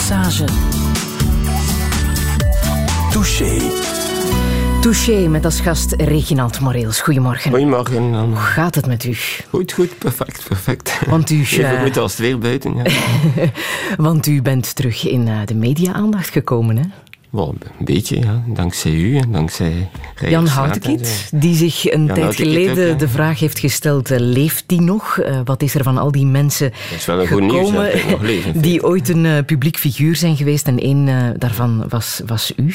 Passage. Touché. Touché met als gast Reginald Moreels. Goedemorgen. Goedemorgen. Hoe gaat het met u? Goed, goed, perfect, perfect. Want u, Even uh, goed als het weer buiten. Ja. Want u bent terug in uh, de media-aandacht gekomen, hè? Wel, een beetje, ja. Dankzij u en dankzij Jan Houtekiet, die zich een Jan tijd geleden ook, de vraag heeft gesteld, uh, leeft die nog? Uh, wat is er van al die mensen gekomen nieuws, leven, die ooit een uh, publiek figuur zijn geweest en één daarvan was, was u.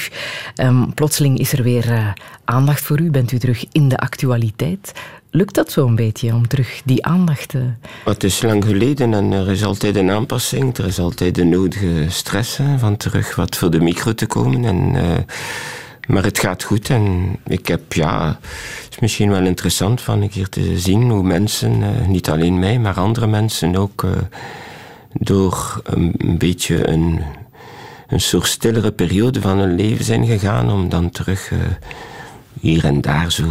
Um, plotseling is er weer aandacht voor u, bent u terug in de actualiteit. Lukt dat zo'n beetje om terug die aandacht te. Het is lang geleden en er is altijd een aanpassing. Er is altijd de nodige stress van terug wat voor de micro te komen. En, uh, maar het gaat goed en ik heb, ja, het is misschien wel interessant van een keer te zien hoe mensen, uh, niet alleen mij, maar andere mensen ook door een, een beetje een, een soort stillere periode van hun leven zijn gegaan om dan terug hier en daar zo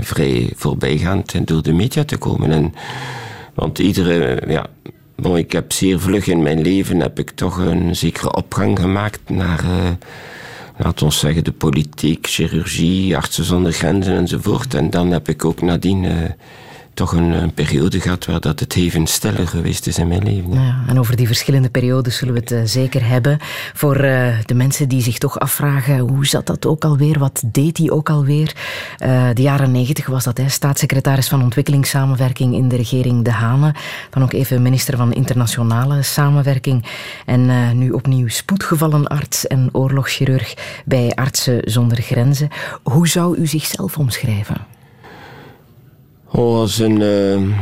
vrij voorbijgaand door de media te komen. En, want iedere, ja, bon, ik heb zeer vlug in mijn leven heb ik toch een zekere opgang gemaakt naar, uh, laat ons zeggen, de politiek, chirurgie, artsen zonder grenzen enzovoort. En dan heb ik ook nadien uh, toch een, periode gehad waar dat het even stiller geweest is in mijn leven. Ja. Ja, en over die verschillende periodes zullen we het uh, zeker hebben. Voor uh, de mensen die zich toch afvragen, hoe zat dat ook alweer? Wat deed hij ook alweer? Uh, de jaren negentig was dat, hè, staatssecretaris van ontwikkelingssamenwerking in de regering De Hane. Dan ook even minister van internationale samenwerking. En nu opnieuw spoedgevallenarts en oorlogschirurg bij Artsen zonder Grenzen. Hoe zou u zichzelf omschrijven? Oh, als een. Uh,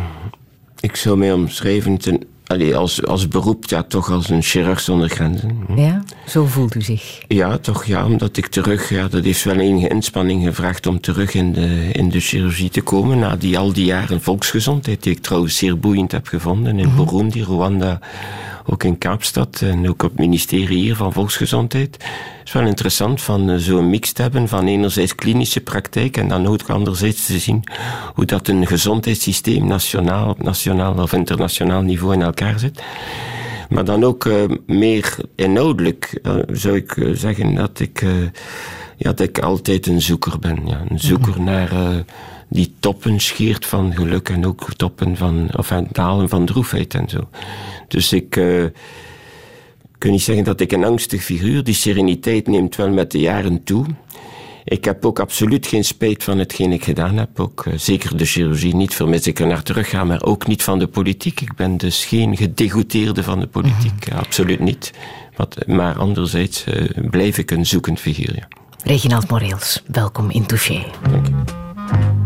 ik zou mij omschrijven ten, allee, als, als beroep, ja, toch als een chirurg zonder grenzen. Ja, zo voelt u zich. Ja, toch, ja, omdat ik terug, ja, dat heeft wel enige inspanning gevraagd om terug in de, in de chirurgie te komen. Na die, al die jaren volksgezondheid, die ik trouwens zeer boeiend heb gevonden in mm -hmm. Burundi, Rwanda, ook in Kaapstad en ook op het ministerie hier van Volksgezondheid. Het is wel interessant van zo'n mix te hebben van enerzijds klinische praktijk en dan ook anderzijds te zien hoe dat een gezondheidssysteem nationaal, op nationaal of internationaal niveau in elkaar zit. Maar dan ook uh, meer inhoudelijk uh, zou ik uh, zeggen dat ik, ja, dat ik altijd een zoeker ben. Ja. Een zoeker -hmm. naar die toppen scheert van geluk en ook toppen van, of dalen van droefheid en zo. Dus ik uh, kan niet zeggen dat ik een angstig figuur, die sereniteit neemt wel met de jaren toe. Ik heb ook absoluut geen spijt van hetgeen ik gedaan heb. Ook uh, zeker de chirurgie niet, vermis ik er naar terug ga, maar ook niet van de politiek. Ik ben dus geen gedegoteerde van de politiek, mm. absoluut niet. Wat, maar anderzijds uh, blijf ik een zoekend figuur. Ja. Reginald Moreels, welkom in Touché. Dank je.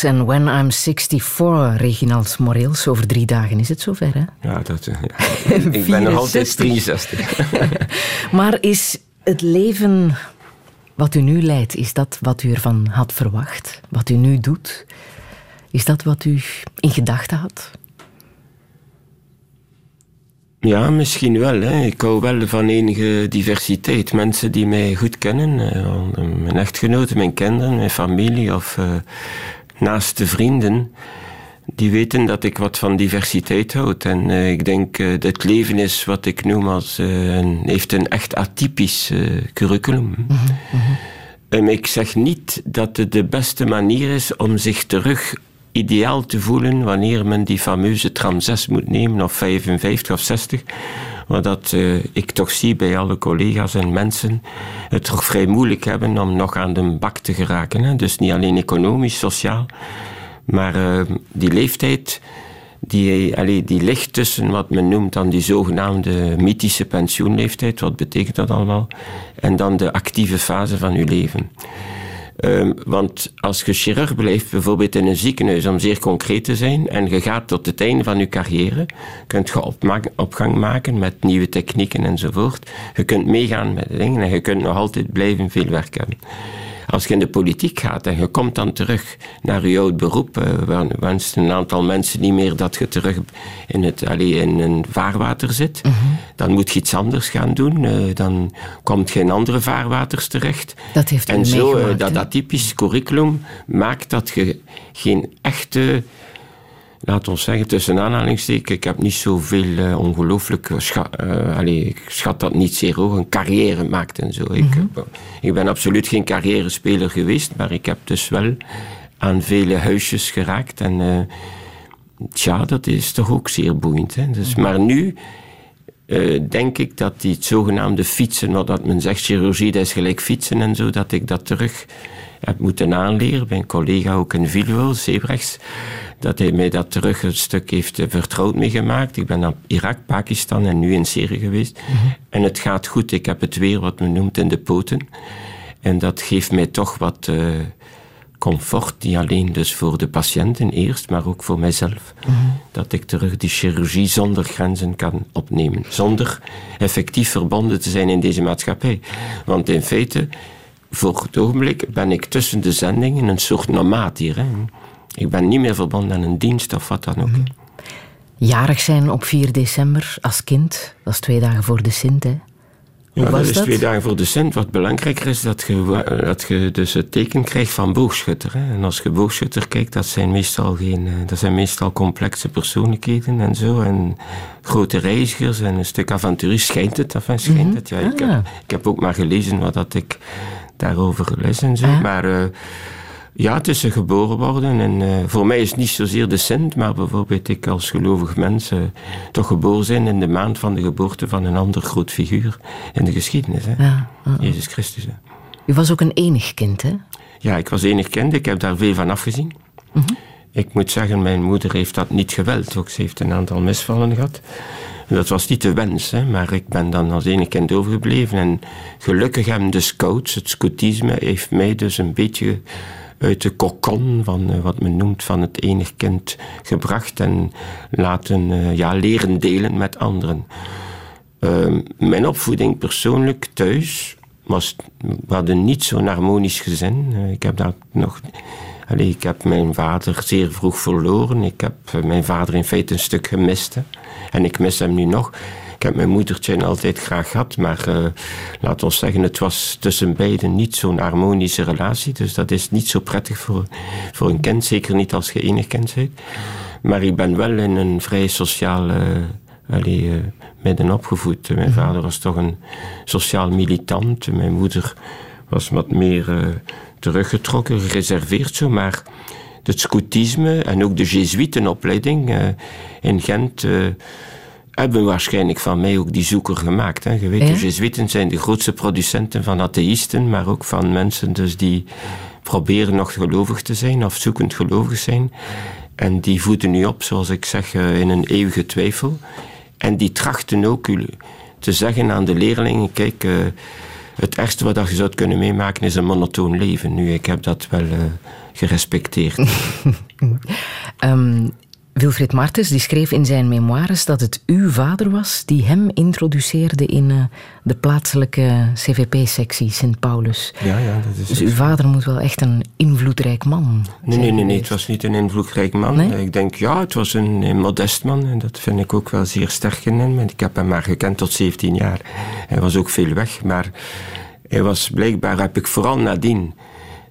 Beatles en When I'm 64, Reginald Moreels. Over drie dagen is het zover, hè? Ja, dat, eh, ja. Ik ben nog altijd 63. Maar is het leven wat u nu leidt, is dat wat u ervan had verwacht? Wat u nu doet? Is dat wat u in gedachten had? Ja, misschien wel. Hè. Ik hou wel van enige diversiteit. Mensen die mij goed kennen, eh, mijn echtgenoten, mijn kinderen, mijn familie of uh, naaste vrienden, die weten dat ik wat van diversiteit houd. En uh, ik denk dat het leven is wat ik noem als een, heeft een echt atypisch curriculum. Mm -hmm. ik zeg niet dat het de beste manier is om zich terug ideaal te voelen wanneer men die fameuze tram 6 moet nemen, of 55 of 60. Maar dat uh, ik toch zie bij alle collega's en mensen het toch vrij moeilijk hebben om nog aan de bak te geraken. Dus niet alleen economisch, sociaal, maar uh, die leeftijd die, allee, die ligt tussen wat men noemt dan die zogenaamde mythische pensioenleeftijd, wat betekent dat allemaal, en dan de actieve fase van uw leven. Um, want als je chirurg blijft, bijvoorbeeld in een ziekenhuis, om zeer concreet te zijn, en je gaat tot het einde van je carrière, kunt je opgang maken met nieuwe technieken enzovoort. Je kunt meegaan met dingen en je kunt nog altijd blijven veel werk hebben. Als je in de politiek gaat en je komt dan terug naar je oud beroep, uh, wenst een aantal mensen niet meer dat je terug in, het, allee, in een vaarwater zit, -hmm. dan moet je iets anders gaan doen. Uh, dan komt je in andere vaarwaters terecht. Dat heeft en zo, uh, dat atypisch curriculum maakt dat je geen echte laat ons zeggen, tussen aanhalingstekens, ik heb niet zoveel uh, ongelooflijk, scha uh, allez, ik schat dat niet zeer hoog, een carrière maakt en zo. Mm -hmm. ik, heb, ik, ben absoluut geen carrière-speler geweest, maar ik heb dus wel aan vele huisjes geraakt en uh, tja, dat is toch ook zeer boeiend. Hè? Dus, maar nu denk ik dat die zogenaamde fietsen, wat dat men zegt, chirurgie, dat is gelijk fietsen en zo, dat ik dat terug heb moeten aanleren. Mijn collega ook in Vilvoorde, Zeebrechts, dat hij mij dat terug een stuk heeft vertrouwd meegemaakt. Ik ben naar Irak, Pakistan en nu in Syrië geweest. Mm -hmm. En het gaat goed. Ik heb het weer, wat men noemt, in de poten. En dat geeft mij toch wat uh, comfort, niet alleen dus voor de patiënten eerst, maar ook voor mijzelf. Mm -hmm. Dat ik terug die chirurgie zonder grenzen kan opnemen. Zonder effectief verbonden te zijn in deze maatschappij. Want in feite voor het ogenblik ben ik tussen de zendingen een soort nomaat hier. Hè. Ik ben niet meer verbonden aan een dienst of wat dan ook. Mm. Jarig zijn op 4 december als kind, dat is twee dagen voor de Sint, hè? Hoe ja, was dat is dat? twee dagen voor de Sint. Wat belangrijker is dat je, dat je dus het teken krijgt van boogschutter. Hè. En als je boogschutter kijkt, dat zijn meestal, geen, dat zijn meestal complexe persoonlijkheden en zo. En grote reizigers en een stuk avonturier. Schijnt het, enfin, schijnt mm -hmm. het. Ja, ik, ah. heb, ik heb ook maar gelezen wat dat ik daarover les en zo. Ah. Maar uh, ja, is geboren worden. En uh, voor mij is het niet zozeer de cent, maar bijvoorbeeld ik als gelovig mens uh, toch geboren zijn in de maand van de geboorte van een ander groot figuur in de geschiedenis. Hè? Ja, Jezus Christus. Hè? U was ook een enig kind, hè? Ja, ik was enig kind. Ik heb daar veel van afgezien. Mm -hmm. Ik moet zeggen, mijn moeder heeft dat niet geweld. Ook ze heeft een aantal misvallen gehad. Dat was niet de wens, maar ik ben dan als enige kind overgebleven. En gelukkig hebben de scouts, het scoutisme, heeft mij dus een beetje uit de kokon van uh, wat men noemt van het enig kind gebracht en laten uh, ja, leren delen met anderen. Uh, mijn opvoeding persoonlijk thuis was, we hadden niet zo'n harmonisch gezin. Uh, ik heb dat nog. Allee, ik heb mijn vader zeer vroeg verloren. Ik heb mijn vader in feite een stuk gemist. Hè. En ik mis hem nu nog. Ik heb mijn moedertje altijd graag gehad, maar uh, laat ons zeggen, het was tussen beiden niet zo'n harmonische relatie. Dus dat is niet zo prettig voor, voor een kind, zeker niet als je enig kind bent. Maar ik ben wel in een vrij sociaal uh, allee, uh, midden opgevoed. Mijn vader was toch een sociaal militant. Mijn moeder was wat meer teruggetrokken, gereserveerd zo, maar het scoutisme en ook de Jesuitenopleiding uh, in Gent uh, hebben waarschijnlijk van mij ook die zoeker gemaakt. Hè. Je weet, ja? de Jesuiten zijn de grootste producenten van atheïsten, maar ook van mensen dus die proberen nog gelovig te zijn of zoekend gelovig zijn. En die voeden nu op, zoals ik zeg, uh, in een eeuwige twijfel. En die trachten ook te zeggen aan de leerlingen, kijk, het ergste wat je zou kunnen meemaken is een monotoon leven. Nu, ik heb dat wel uh, gerespecteerd. um, Wilfried Martens die schreef in zijn memoires dat het uw vader was die hem introduceerde in uh, de plaatselijke CVP-sectie Sint Paulus. Ja, ja, dat is dus uw vader moet wel echt een invloedrijk man Nee, nee, nee, nee, het was niet een invloedrijk man. Nee? Ik denk, ja, het was een, een, modest man en dat vind ik ook wel zeer sterk in hem. Ik heb hem maar gekend tot 17 jaar. Hij was ook veel weg, maar hij was blijkbaar, heb ik vooral nadien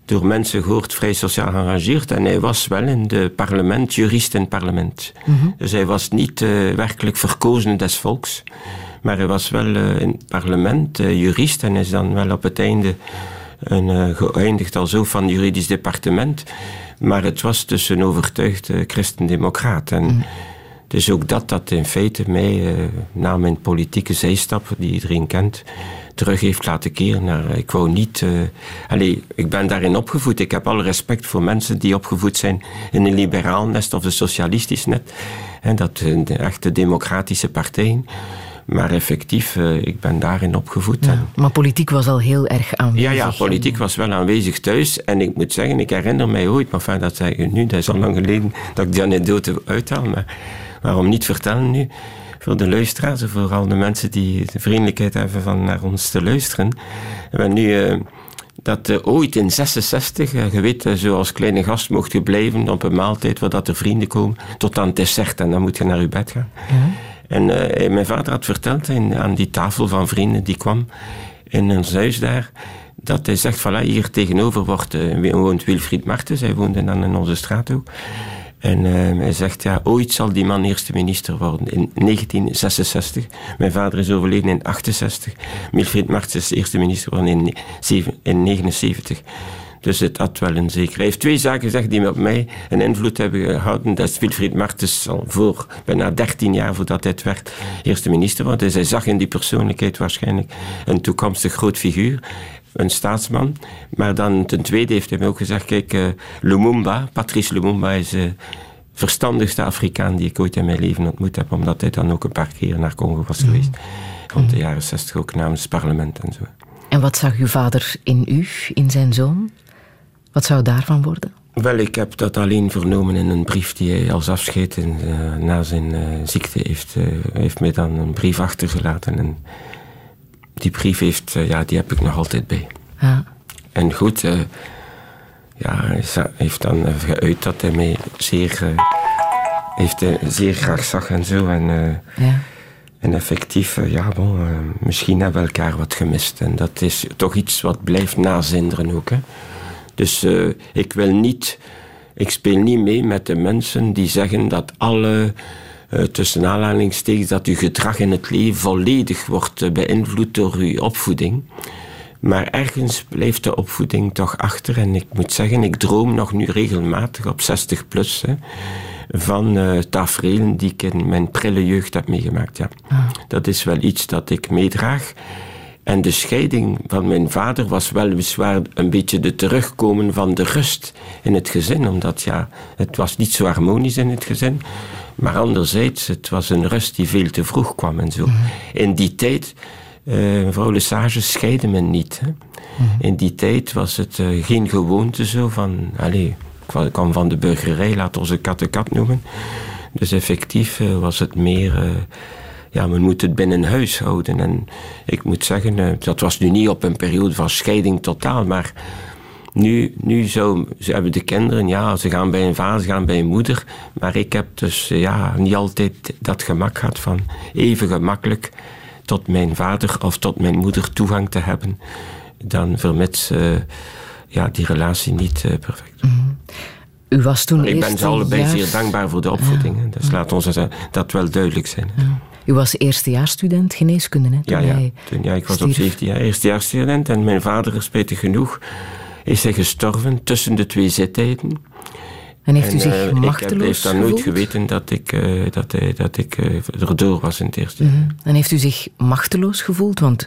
door mensen gehoord, vrij sociaal geëngageerd. En hij was wel in het parlement, jurist in het parlement. Mm -hmm. Dus hij was niet uh, werkelijk verkozen des volks. Maar hij was wel uh, in het parlement uh, jurist en is dan wel op het einde een, geëindigd als hoofd van het juridisch departement. Maar het was dus een overtuigd christendemocraat. En mm. dus ook dat, dat in feite mij, na mijn politieke zijstap, die iedereen kent, terug heeft laten keren naar. Ik wou niet. Uh, allez, ik ben daarin opgevoed. Ik heb alle respect voor mensen die opgevoed zijn in een liberaal nest of een socialistisch net. En dat de echte democratische partijen. Maar effectief, uh, ik ben daarin opgevoed. Ja, maar politiek was al heel erg aanwezig. Ja, ja, politiek was wel aanwezig thuis. En ik moet zeggen, ik herinner mij ooit, maar enfin, dat zeg ik nu, dat is al lang geleden dat ik die anekdote uithaal. Maar waarom niet vertellen nu? Voor de luisteraars, vooral de mensen die de vriendelijkheid hebben van naar ons te luisteren. We hebben nu uh, dat uh, ooit in 66, uh, je weet, zo als kleine gast mocht je blijven op een maaltijd waar dat er vrienden komen, tot aan het dessert en dan moet je naar je bed gaan. Ja. En mijn vader had verteld in, aan die tafel van vrienden die kwam in ons huis daar, dat hij zegt, voilà, hier tegenover wordt, woont Wilfried Martens, hij woonde dan in onze straat ook. En uh, hij zegt, ja, ooit zal die man eerste minister worden. In 1966. Mijn vader is overleden in 68. Wilfried Martens is eerste minister geworden in, in 79. Dus het had wel een zeker. Hij heeft twee zaken gezegd die op mij een invloed hebben gehouden. Dat Wilfried Martens al voor bijna 13 jaar voordat hij het werd eerste minister was. Dus hij zag in die persoonlijkheid waarschijnlijk een toekomstig groot figuur een staatsman. Maar dan ten tweede heeft hij me ook gezegd, kijk, uh, Lumumba, Patrice Lumumba is de uh, verstandigste Afrikaan die ik ooit in mijn leven ontmoet heb, omdat hij dan ook een paar keer naar Congo was mm. geweest. Rond de jaren zestig ook namens het parlement en zo. En wat zag uw vader in u, in zijn zoon? Wat zou daarvan worden? Wel, ik heb dat alleen vernomen in een brief die hij als afscheid in, uh, na zijn uh, ziekte heeft. Uh, heeft mij dan een brief achtergelaten. En die brief heeft, ja, die heb ik nog altijd bij. Ja. En goed, ja, hij heeft dan geuit dat hij mij zeer, heeft, zeer graag zag en zo. En, ja. en effectief, ja, bon, misschien hebben we elkaar wat gemist. En dat is toch iets wat blijft nazinderen ook. Hè. Dus uh, ik wil niet, ik speel niet mee met de mensen die zeggen dat alle, uh, tussen aanhalingstekens, dat uw gedrag in het leven volledig wordt uh, beïnvloed door uw opvoeding. Maar ergens blijft de opvoeding toch achter. En ik moet zeggen, ik droom nog nu regelmatig op 60 plus hè, van uh, tafereelen die ik in mijn prille jeugd heb meegemaakt. Ja. Ah. Dat is wel iets dat ik meedraag. En de scheiding van mijn vader was weliswaar een beetje de terugkomen van de rust in het gezin. Omdat ja, het was niet zo harmonisch in het gezin. Maar anderzijds, het was een rust die veel te vroeg kwam en zo. Mm -hmm. In die tijd, uh, mevrouw Lesage scheidde men niet. Hè. Mm -hmm. In die tijd was het uh, geen gewoonte zo van... Allez, ik kwam van de burgerij, laat ons een kat de kat noemen. Dus effectief uh, was het meer ja, men moet het binnen huis houden. En ik moet zeggen, dat was nu niet op een periode van scheiding totaal, maar nu, nu zo, ze hebben de kinderen, ja, ze gaan bij een vader, ze gaan bij een moeder, maar ik heb dus ja, niet altijd dat gemak gehad van even gemakkelijk tot mijn vader of tot mijn moeder toegang te hebben, dan vermits uh, ja, die relatie niet uh, perfect. Mm -hmm. U was toen maar ik ben ze allebei jaar... zeer dankbaar voor de opvoeding. Ja. Dus ja. laat ons dat wel duidelijk zijn. Ja. U was eerstejaarsstudent geneeskunde, hè? Ja, ja. Toen, ja, ik was op 17 jaar eerstejaarsstudent en mijn vader, spijtig genoeg, is hij gestorven tussen de twee zittijden. En heeft u En, zich eh, machteloos Ik heb dan nooit gevoeld? geweten dat ik, eh, dat hij, dat ik eh, erdoor was in het eerste. Mhm. En heeft u zich machteloos gevoeld? Want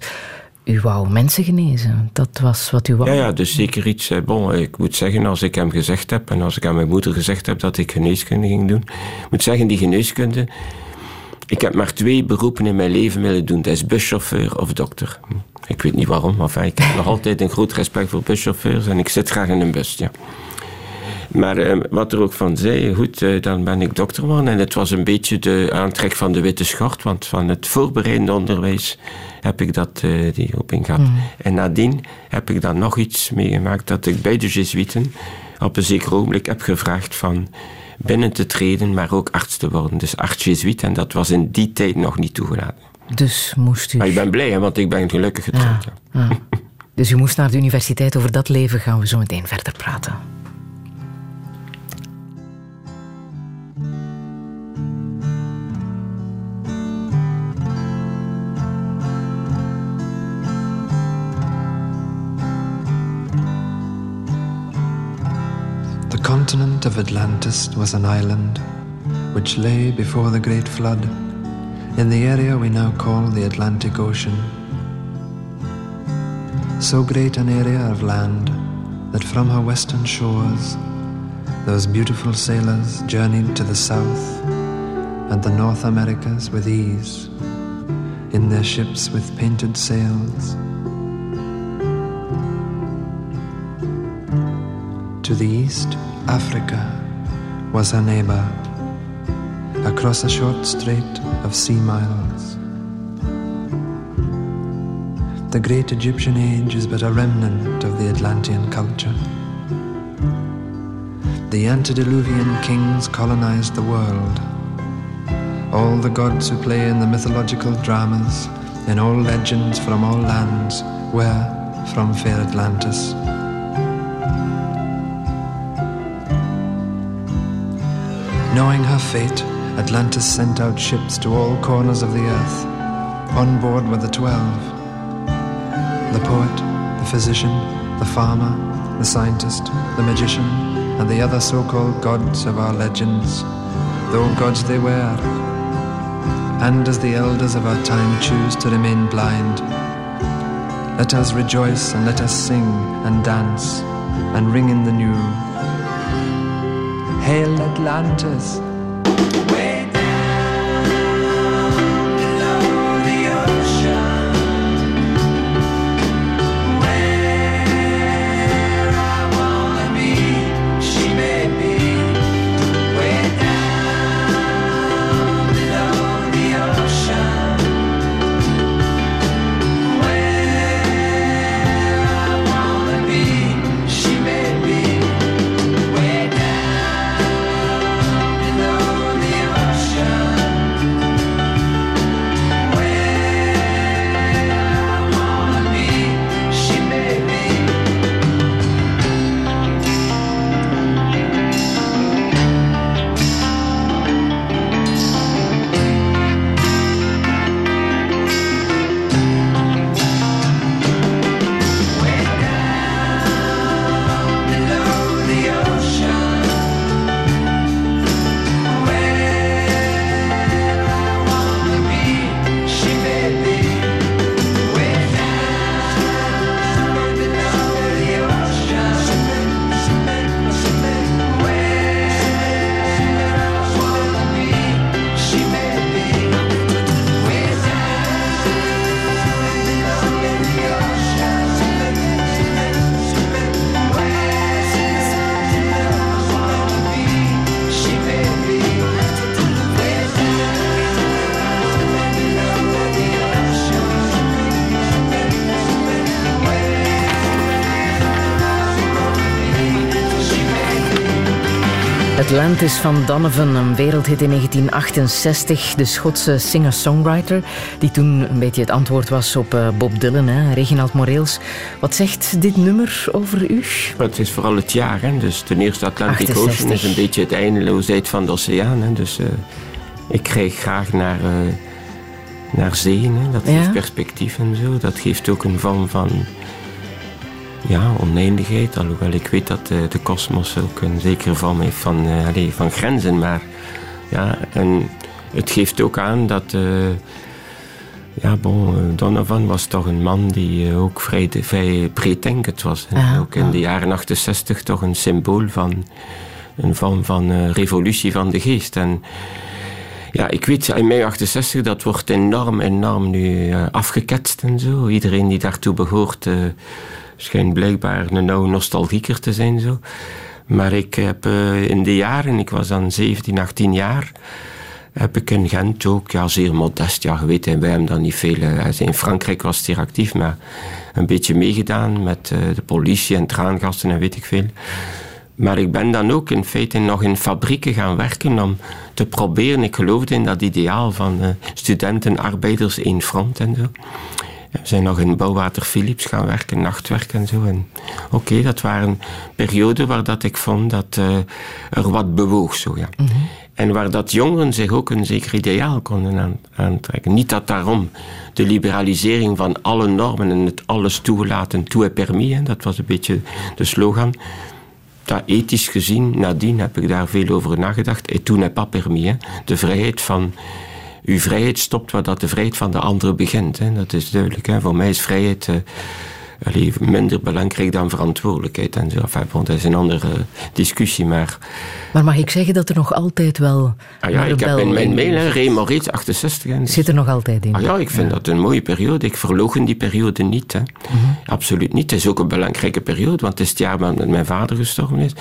u wou mensen genezen. Dat was wat u wou. Ja, ja, dus zeker iets. Bon, ik moet zeggen, als ik hem gezegd heb en als ik aan mijn moeder gezegd heb dat ik geneeskunde ging doen, ik moet zeggen, die geneeskunde. Ik heb maar twee beroepen in mijn leven willen doen: dat is buschauffeur of dokter. Ik weet niet waarom, maar enfin, ik heb nog altijd een groot respect voor buschauffeurs en ik zit graag in een bus. Ja. Maar eh, wat er ook van zei, goed, eh, dan ben ik dokter geworden. En het was een beetje de aantrek van de witte schort, want van het voorbereidende onderwijs heb ik dat, eh, die roeping gehad. En nadien heb ik dan nog iets meegemaakt, dat ik bij de Jesuiten op een zeker ogenblik heb gevraagd van binnen te treden, maar ook arts te worden. Dus arts Jesuit, en dat was in die tijd nog niet toegelaten. Dus moest u... Maar ik ben blij, hè, want ik ben gelukkig getrouwd. ja. Ja. Dus u moest naar de universiteit. Over dat leven gaan we zo meteen verder praten. Continent of Atlantis was an island which lay before the great flood in the area we now call the Atlantic Ocean. So great an area of land that from her western shores those beautiful sailors journeyed to the south and the North Americas with ease in their ships with painted sails. To the east, Africa was her neighbor, across a short strait of sea miles. The great Egyptian age is but a remnant of the Atlantean culture. The antediluvian kings colonized the world. All the gods who play in the mythological dramas, in all legends from all lands, were from fair Atlantis. Her fate, Atlantis sent out ships to all corners of the earth. On board were the twelve the poet, the physician, the farmer, the scientist, the magician, and the other so called gods of our legends, though gods they were. And as the elders of our time choose to remain blind, let us rejoice and let us sing and dance and ring in the new. Hail Atlantis! Wait. Atlantis van Donovan, een wereldhit in 1968. De Schotse singer-songwriter, die toen een beetje het antwoord was op eh, Bob Dylan, hè, Reginald Moreels. Wat zegt dit nummer over u? Het is vooral het jaar. Hè? Dus ten eerste Atlantic 68. Ocean is een beetje het eindeloosheid van de oceaan. Hè? Dus eh, ik kijk graag naar, eh, naar zee. Hè? Dat Ja. geeft perspectief en zo. Dat geeft ook een vorm van ja, oneindigheid. Alhoewel ik weet dat uh, de kosmos ook een zekere vorm heeft van, allez, van grenzen. Maar ja, en het geeft ook aan dat. Uh, ja, bon, Donovan was toch een man die ook vrij, vrij breeddenkend was. Ook in ja. de jaren 68 toch een symbool van een vorm van revolutie van de geest. En ja, ik weet, in mei 68, dat wordt enorm, enorm nu afgeketst en zo. Iedereen die daartoe behoort schijnt blijkbaar een nauwe nostalgieker te zijn. Zo. Maar ik heb uh, in de jaren, ik was dan 17, 18 jaar, heb ik in Gent ook, ja, zeer modest, ja, je weet, wij hebben dan niet veel. Uh, in Frankrijk was het hier actief, maar een beetje meegedaan met uh, de politie en traangasten en weet ik veel. Maar ik ben dan ook in feite nog in fabrieken gaan werken om te proberen. Ik geloofde in dat ideaal van studenten, arbeiders, één front en zo. We zijn nog in Bouwwater Philips gaan werken, nachtwerk en zo. En oké, dat waren perioden waar dat ik vond dat uh, er wat bewoog. Zo, ja. Mm -hmm. En waar dat jongeren zich ook een zeker ideaal konden aan, aantrekken. Niet dat daarom de liberalisering van alle normen en het alles toegelaten, toe est permis, hè, dat was een beetje de slogan. Dat ethisch gezien, nadien heb ik daar veel over nagedacht. Et tout n'est pas permis. Hè. De vrijheid van uw vrijheid stopt waar dat de vrijheid van de andere begint. Hè. Dat is duidelijk. Hè. Voor mij is vrijheid uh, allee, minder belangrijk dan verantwoordelijkheid. En zo. Enfin, bon, dat is een andere discussie. Maar, maar mag ik zeggen dat er nog altijd wel. Ah ja, ik heb in mijn mail, Ray Moritz, 68. En, zit er nog altijd in. Ah ja, ik vind ja. dat een mooie periode. Ik verlogen die periode niet. Hè. Mm -hmm. Absoluut niet. Het is ook een belangrijke periode, want het is het jaar waar mijn vader gestorven is.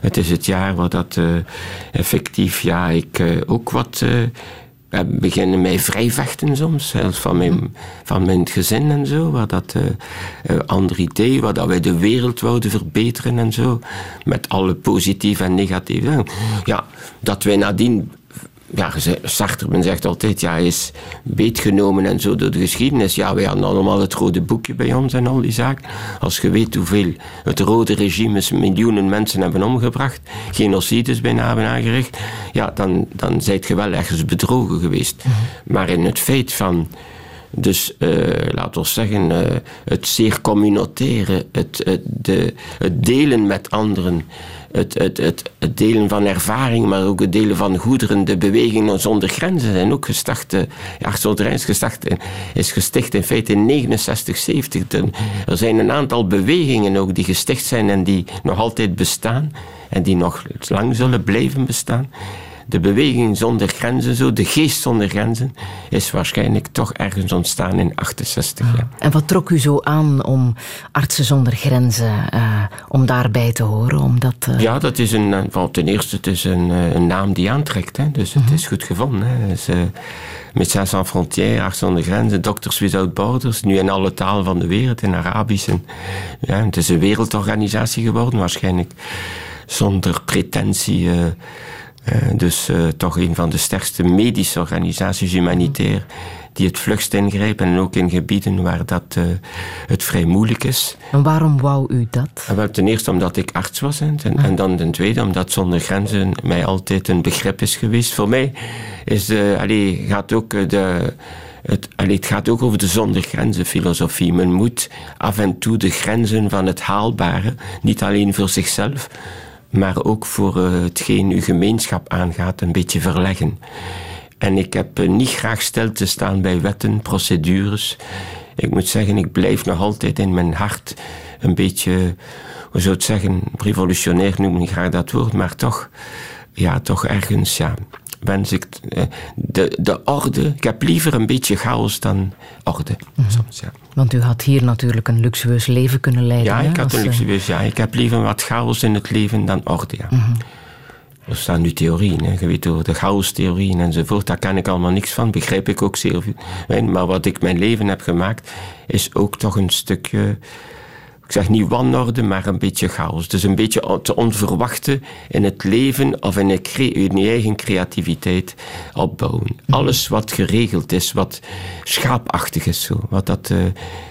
Het is het jaar waar dat uh, effectief, ja, ik uh, ook wat. We beginnen mij vrijvechten soms, zelfs van mijn, van mijn gezin en zo, waar dat uh, uh, andere idee, waar dat wij de wereld wouden verbeteren en zo, met alle positieve en negatieve. Ja, dat wij nadien ja, Sartre men zegt altijd, ja, hij is beetgenomen en zo door de geschiedenis. Ja, wij hadden allemaal het rode boekje bij ons en al die zaken. Als je weet hoeveel het rode regime miljoenen mensen hebben omgebracht, genocides bijna hebben aangericht, ja, dan, dan zijt je wel ergens bedrogen geweest. Maar in het feit van dus uh, laten we zeggen, uh, het zeer communautaire, het, het, de, het delen met anderen, het, het, het, delen van ervaring, maar ook het delen van goederen, de bewegingen zonder grenzen zijn ook gestart. Ja, zonder is is gesticht in feite in 69, 70. Er zijn een aantal bewegingen ook die gesticht zijn en die nog altijd bestaan en die nog lang zullen blijven bestaan de beweging zonder grenzen, zo, de geest zonder grenzen, is waarschijnlijk toch ergens ontstaan in 68. Ja. En wat trok u zo aan om Artsen zonder Grenzen, uh, om daarbij te horen? Omdat, uh... Ja, dat is een, well, ten eerste het is een, een naam die aantrekt, hè, dus het mm -hmm. is goed gevonden. Hè. Dus, uh, Médecins Sans Frontières, Artsen zonder Grenzen, Doctors Without Borders, nu in alle talen van de wereld, in Arabisch. En, ja, het is een wereldorganisatie geworden, waarschijnlijk zonder pretentie uh, dus uh, toch een van de sterkste medische organisaties humanitair die het vlugst ingrijpen en ook in gebieden waar dat uh, het vrij moeilijk is. En waarom wou u dat? Wel, ten eerste omdat ik arts was en, en, ah. en dan ten tweede omdat zonder grenzen mij altijd een begrip is geweest. Voor mij is de, allee, gaat ook de, het, allee, het gaat ook over de zonder grenzen filosofie. Men moet af en toe de grenzen van het haalbare, niet alleen voor zichzelf, maar ook voor uh, hetgeen uw gemeenschap aangaat, een beetje verleggen. En ik heb uh, niet graag stil te staan bij wetten, procedures. Ik moet zeggen, ik blijf nog altijd in mijn hart een beetje, hoe zou het zeggen, revolutionair noem ik graag dat woord, maar toch, ja, toch ergens, ja, wens ik eh, de, de orde. Ik heb liever een beetje chaos dan orde. -hmm. soms, ja. Want u had hier natuurlijk een luxueus leven kunnen leiden. Ja, ik had een luxueus, ja. Ik heb liever wat chaos in het leven dan orde, ja. Mm -hmm. Er staan nu theorieën, hè. je weet over de chaos-theorieën enzovoort. Daar ken ik allemaal niks van, begrijp ik ook zeer veel. Maar wat ik mijn leven heb gemaakt, is ook toch een stukje ik zeg niet wanorde, maar een beetje chaos. Dus een beetje te onverwachten in het leven of in je eigen creativiteit opbouwen. Alles wat geregeld is, wat schaapachtig is, zo, wat dat uh,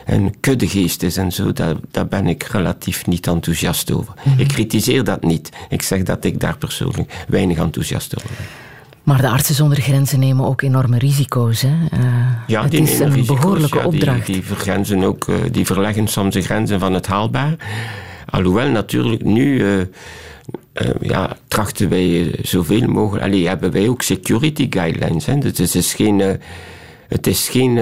een kuddegeest is en zo, daar, daar ben ik relatief niet enthousiast over. Mm -hmm. Ik kritiseer dat niet. Ik zeg dat ik daar persoonlijk weinig enthousiast over ben. Maar de artsen zonder grenzen nemen ook enorme risico's. Hè? Uh, Ja, het die is nemen een risico's, behoorlijke ja, opdracht. Die, vergrenzen ook, eh, die verleggen soms de grenzen van het haalbaar. Alhoewel natuurlijk nu eh, ja, trachten wij zoveel mogelijk. Allee, hebben wij ook security guidelines. Hè? Dus het is geen. het is geen,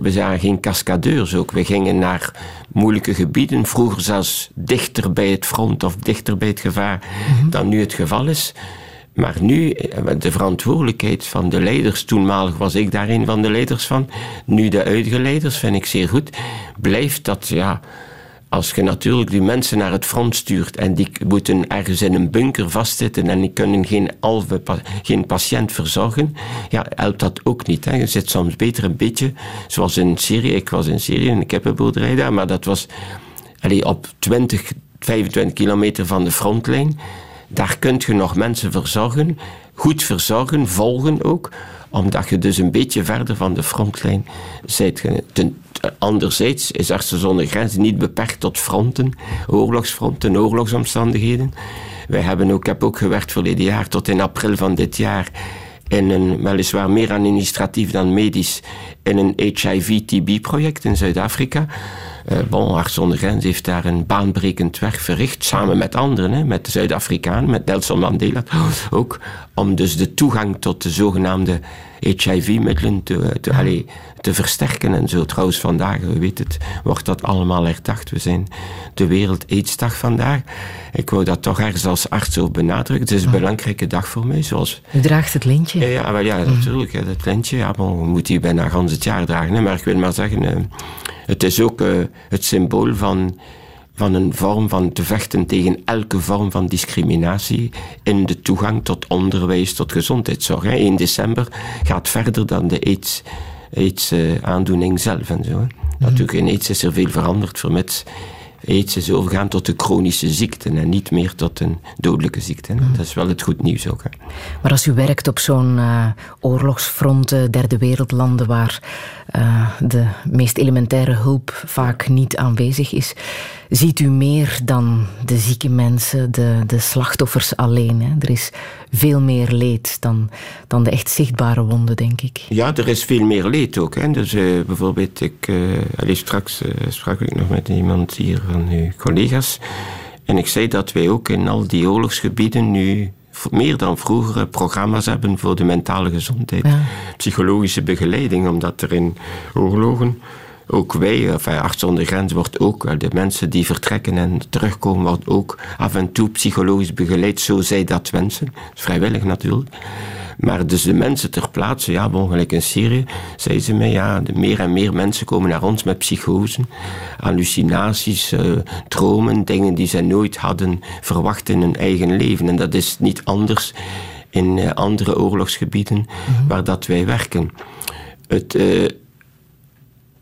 we zijn geen cascadeurs ook. We gingen naar moeilijke gebieden, vroeger zelfs dichter bij het front of dichter bij het gevaar dan nu het geval is. Maar nu, eh, de verantwoordelijkheid van de leiders, toenmalig was ik daar een van de leiders van, nu de huidige leiders, vind ik zeer goed, blijft dat, ja, als je natuurlijk die mensen naar het front stuurt en die moeten ergens in een bunker vastzitten en die kunnen geen, halve pa- geen patiënt verzorgen, ja, helpt dat ook niet. Hè. Je zit soms beter een beetje, zoals in Syrië. Ik was in Syrië heb een boerderij daar, maar dat was allee, op 20, 25 kilometer van de frontlijn. Daar kun je nog mensen verzorgen, goed verzorgen, volgen ook, omdat je dus een beetje verder van de frontlijn bent. Ten, anderzijds is Artsen zonder Grenzen niet beperkt tot fronten, oorlogsfronten, oorlogsomstandigheden. Wij hebben ook, ik heb ook gewerkt verleden jaar tot in april van dit jaar in een, weliswaar meer administratief dan medisch, in een HIV-TB-project in Zuid-Afrika. Eh bon, Arts zonder Grens heeft daar een baanbrekend werk verricht, samen met anderen, hè, met de Zuid-Afrikaan, met Nelson Mandela. Ook, om dus de toegang tot de zogenaamde HIV-middelen te, te, allee, te versterken en zo. Trouwens, vandaag, u weet het, wordt dat allemaal herdacht. We zijn de Wereld AIDS-dag vandaag. Ik wou dat toch ergens als arts ook benadrukken. Het is een belangrijke dag voor mij, zoals U draagt het lintje. ja, ja, wel, ja natuurlijk. hè, Dat lintje, ja, maar we moeten die bijna gans het jaar dragen. Hè, maar ik wil maar zeggen, eh, het is ook eh, het symbool van, van een vorm van te vechten tegen elke vorm van discriminatie in de toegang tot onderwijs, tot gezondheidszorg. Hè. 1 december gaat verder dan de AIDS, AIDS eh, aandoening zelf en zo. Natuurlijk, in AIDS is er veel veranderd, vermits AIDS is overgaan tot de chronische ziekten en niet meer tot een dodelijke ziekte. hè. Dat is wel het goed nieuws ook. Hè. Maar als u werkt op zo'n eh, oorlogsfront, eh, derde wereldlanden, waar eh, de meest elementaire hulp vaak niet aanwezig is, ziet u meer dan de zieke mensen, de, de slachtoffers alleen. Hè? Er is veel meer leed dan, dan de echt zichtbare wonden, denk ik. Ja, er is veel meer leed ook. Hè. Dus eh, bijvoorbeeld, ik, allee, straks sprak ik nog met iemand hier van uw collega's. En ik zei dat wij ook in al die oorlogsgebieden nu meer dan vroeger eh, programma's hebben voor de mentale gezondheid. Ja. Psychologische begeleiding, omdat er in oorlogen ook wij, enfin, Arts zonder Grens wordt ook, eh, de mensen die vertrekken en terugkomen, wordt ook af en toe psychologisch begeleid, zo zij dat wensen. Vrijwillig natuurlijk. Maar dus de mensen ter plaatse, ja, bon, gelijk in Syrië, zeiden ze mij, ja, de meer en meer mensen komen naar ons met psychosen, hallucinaties, eh, dromen, dingen die zij nooit hadden verwacht in hun eigen leven. En dat is niet anders in eh, andere oorlogsgebieden waar dat wij werken. Het, eh,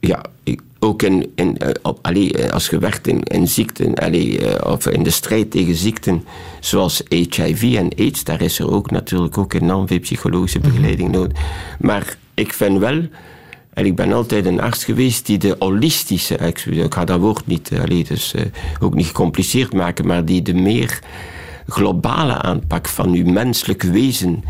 ja, ik- ook in, in, eh, op, allee, eh, als je werkt in, in ziekten, allee, eh, of in de strijd tegen ziekten zoals HIV en AIDS, daar is er ook natuurlijk ook enorm veel psychologische begeleiding nodig. Maar ik vind wel, en ik ben altijd een arts geweest die de holistische, ik, ik ga dat woord niet, allee, dus, ook niet gecompliceerd maken, maar die de meer globale aanpak van uw menselijk wezen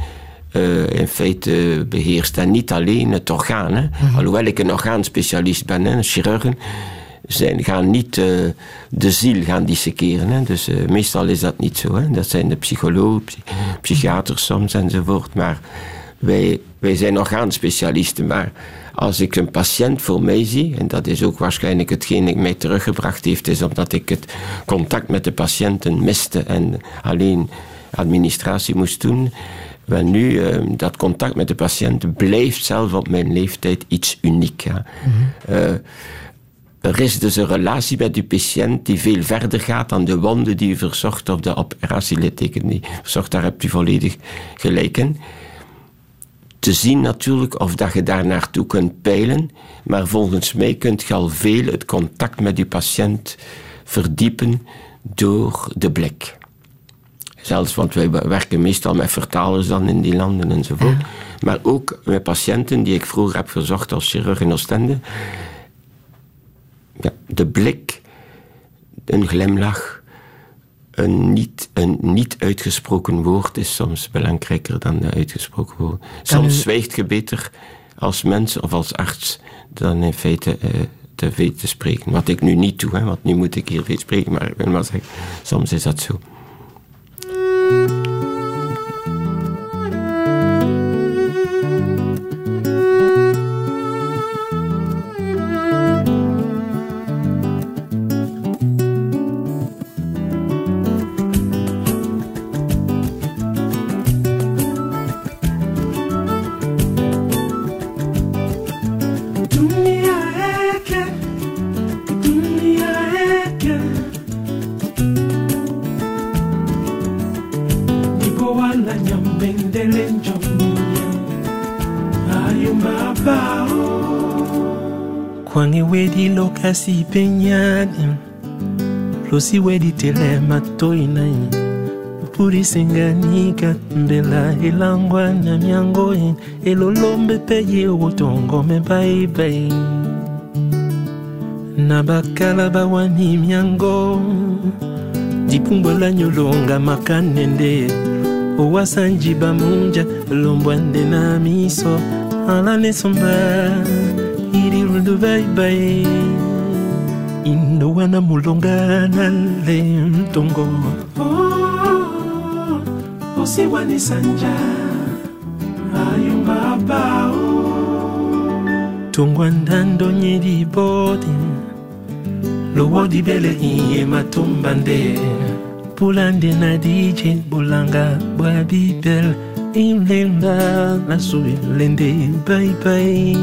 eh, in feite beheerst. En niet alleen het orgaan. Hè. Alhoewel ik een orgaanspecialist ben, hè, een chirurgen, zijn, gaan niet eh, de ziel gaan disseceren. Hè. Dus eh, meestal is dat niet zo. Hè. Dat zijn de psychologen, psy- psychiaters soms enzovoort. Maar wij, wij zijn orgaanspecialisten. Maar als ik een patiënt voor mij zie, en dat is ook waarschijnlijk hetgeen ik mij teruggebracht heeft, is omdat ik het contact met de patiënten miste en alleen administratie moest doen. Wel nu, eh, dat contact met de patiënt blijft zelfs op mijn leeftijd iets uniek. Ja. Eh, er is dus een relatie met die patiënt die veel verder gaat dan de wonden die u verzorgt of de operatielitteken die verzorgt. Daar hebt u volledig gelijk in. Te zien natuurlijk of dat je daar naartoe kunt peilen, maar volgens mij kunt je al veel het contact met die patiënt verdiepen door de blik. Zelfs, want wij werken meestal met vertalers dan in die landen enzovoort. Maar ook met patiënten die ik vroeger heb verzorgd als chirurg in Oostende. Ja, de blik, een glimlach, een niet, een niet uitgesproken woord is soms belangrijker dan de uitgesproken woord. Soms u- zwijgt je beter als mens of als arts dan in feite uh, te veel te spreken. Wat ik nu niet doe, hè, want nu moet ik hier veel spreken, maar ik wil maar zeggen, soms is dat zo. Penyani losi wedi telema toinai pulisenganika mbela elangwa na miango elolombe peye wotongome baibai na bakala bawani miango dipungbola nyolonga makanende owasanji bamunja lombwande na miso alanesomba irilundu baibai indowana mulonga na lentongo osiwanisanja oh, ayumbabao tongwa ndando nyiri bodi lowodi bele iye matumba nde. Bulande na dije bulanga bwa bibel ilenga na suilende baibai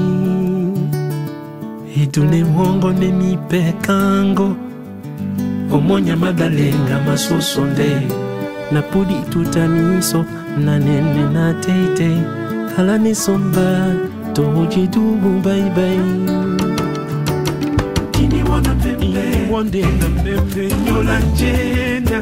idune mwongo ne mipekango omonya madalenga masusu nde. Na pudi tutamiso na nene na teite. Ala nisomba tojidubu baibai kini wana pembe wonde na pembe nyola njena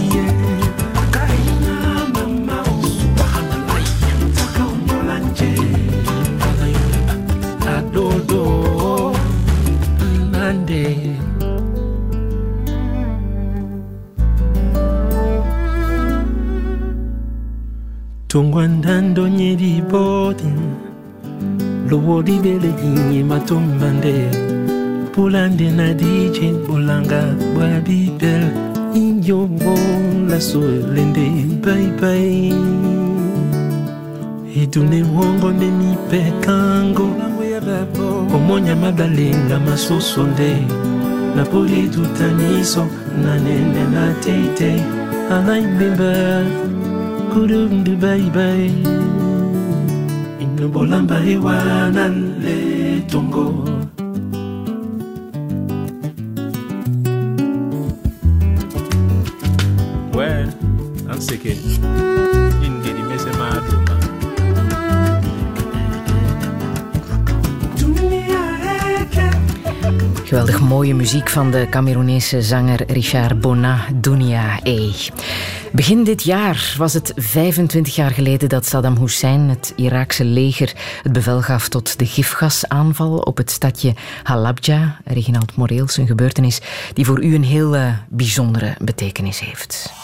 tongwa ndando nyeri bodi. Lowoli bele inye matombande polande na dije bolanga bwa bibel inyobo laso elende baibai edune wongo ne mipekango omonya madalenga masusu nde. Na politutaniso na nene na teitei alaibemba kudum bay bay Inu bolamba iwanan le tongo. Mooie muziek van de Cameroenese zanger Richard Bona, Dunia E. Begin dit jaar was het 25 jaar geleden dat Saddam Hussein, het Iraakse leger, het bevel gaf tot de gifgasaanval op het stadje Halabja. Reginald Moreels, een gebeurtenis die voor u een heel uh, bijzondere betekenis heeft.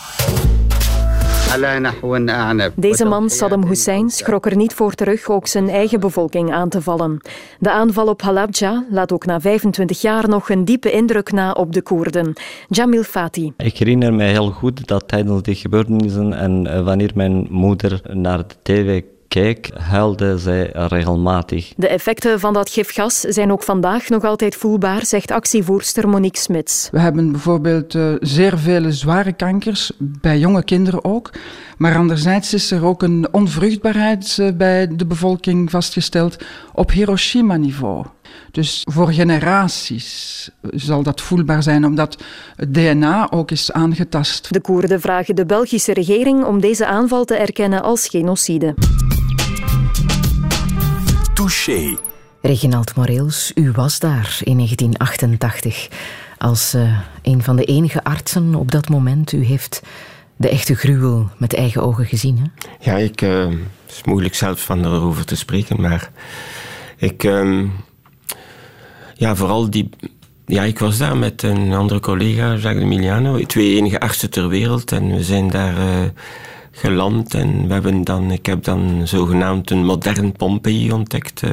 Deze man, Saddam Hussein, schrok er niet voor terug ook zijn eigen bevolking aan te vallen. De aanval op Halabja laat ook na 25 jaar nog een diepe indruk na op de Koerden. Jamil Fati. Ik herinner me heel goed dat tijdens die gebeurtenissen en wanneer mijn moeder naar de tv keek, huilde zij regelmatig. De effecten van dat gifgas zijn ook vandaag nog altijd voelbaar, zegt actievoerster Monique Smits. We hebben bijvoorbeeld uh, zeer vele zware kankers, bij jonge kinderen ook. Maar anderzijds is er ook een onvruchtbaarheid uh, bij de bevolking vastgesteld op Hiroshima-niveau. Dus voor generaties zal dat voelbaar zijn, omdat het DNA ook is aangetast. De Koerden vragen de Belgische regering om deze aanval te erkennen als genocide. Touché. Reginald Moreels, u was daar in 1988 als uh, een van de enige artsen op dat moment. U heeft de echte gruwel met eigen ogen gezien. Hè? Ja, ik, uh, het is moeilijk zelf van erover te spreken, maar ik, uh, ja, vooral die, ja, ik was daar met een andere collega, Jacques Emiliano, twee enige artsen ter wereld, en we zijn daar uh, geland en we hebben dan, ik heb dan zogenaamd een modern Pompeii ontdekt. Uh,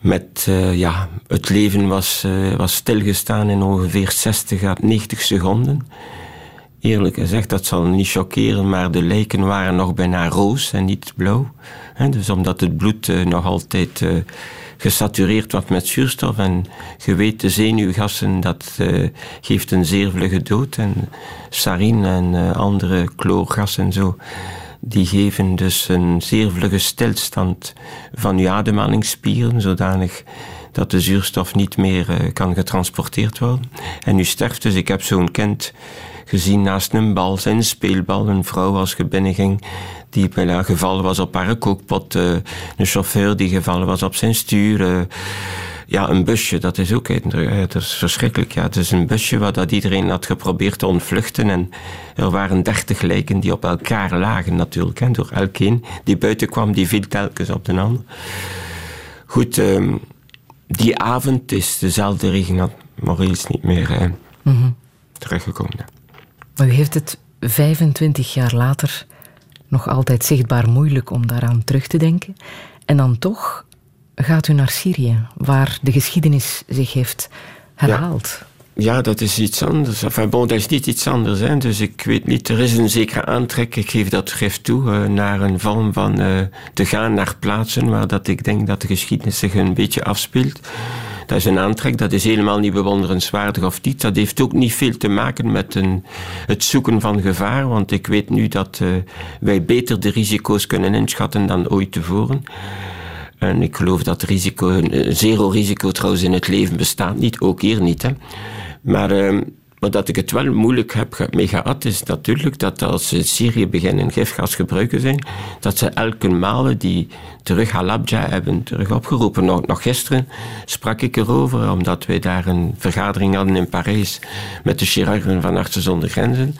met, uh, ja, het leven was, uh, was stilgestaan in ongeveer 60 à 90 seconden. Eerlijk gezegd, dat zal niet choqueren, maar de lijken waren nog bijna roos en niet blauw. He, dus omdat het bloed nog altijd gesatureerd was met zuurstof en je weet, de zenuwgassen, dat geeft een zeer vlugge dood. En sarin en andere chloorgassen en zo die geven dus een zeer vlugge stilstand van uw ademhalingsspieren, zodanig dat de zuurstof niet meer uh, kan getransporteerd worden. En u sterft dus. Ik heb zo'n kind gezien naast een bal, zijn speelbal, een vrouw als je binnenging, die bijna gevallen was op haar kookpot, uh, een chauffeur die gevallen was op zijn stuur. Uh, ja, een busje, dat is ook dat is verschrikkelijk. Ja, het is een busje waar dat iedereen had geprobeerd te ontvluchten. En er waren dertig lijken die op elkaar lagen natuurlijk. En door elkeen die buiten kwam, die viel telkens op de ander. Goed, um, die avond is dezelfde Reginald Maurice niet meer mm -hmm. teruggekomen. Maar u heeft het 25 jaar later nog altijd zichtbaar moeilijk om daaraan terug te denken. En dan toch gaat u naar Syrië, waar de geschiedenis zich heeft herhaald. Ja. Ja, dat is iets anders. Enfin, bon, dat is niet iets anders. Hè. Dus ik weet niet, er is een zekere aantrek, ik geef dat schrift toe, uh, naar een vorm van uh, te gaan naar plaatsen waar dat ik denk dat de geschiedenis zich een beetje afspeelt. Dat is een aantrek, dat is helemaal niet bewonderenswaardig of niet. Dat heeft ook niet veel te maken met een, het zoeken van gevaar, want ik weet nu dat uh, wij beter de risico's kunnen inschatten dan ooit tevoren. En ik geloof dat risico, zero risico trouwens in het leven bestaat niet, ook hier niet. Hè. Maar, uh, maar dat ik het wel moeilijk heb mee gehad, is natuurlijk dat als ze Syrië beginnen gifgas gebruiken zijn, dat ze elke malen die terug Halabja hebben terug opgeroepen. Nog, nog gisteren sprak ik erover, omdat wij daar een vergadering hadden in Parijs met de chirurgen van Artsen zonder Grenzen.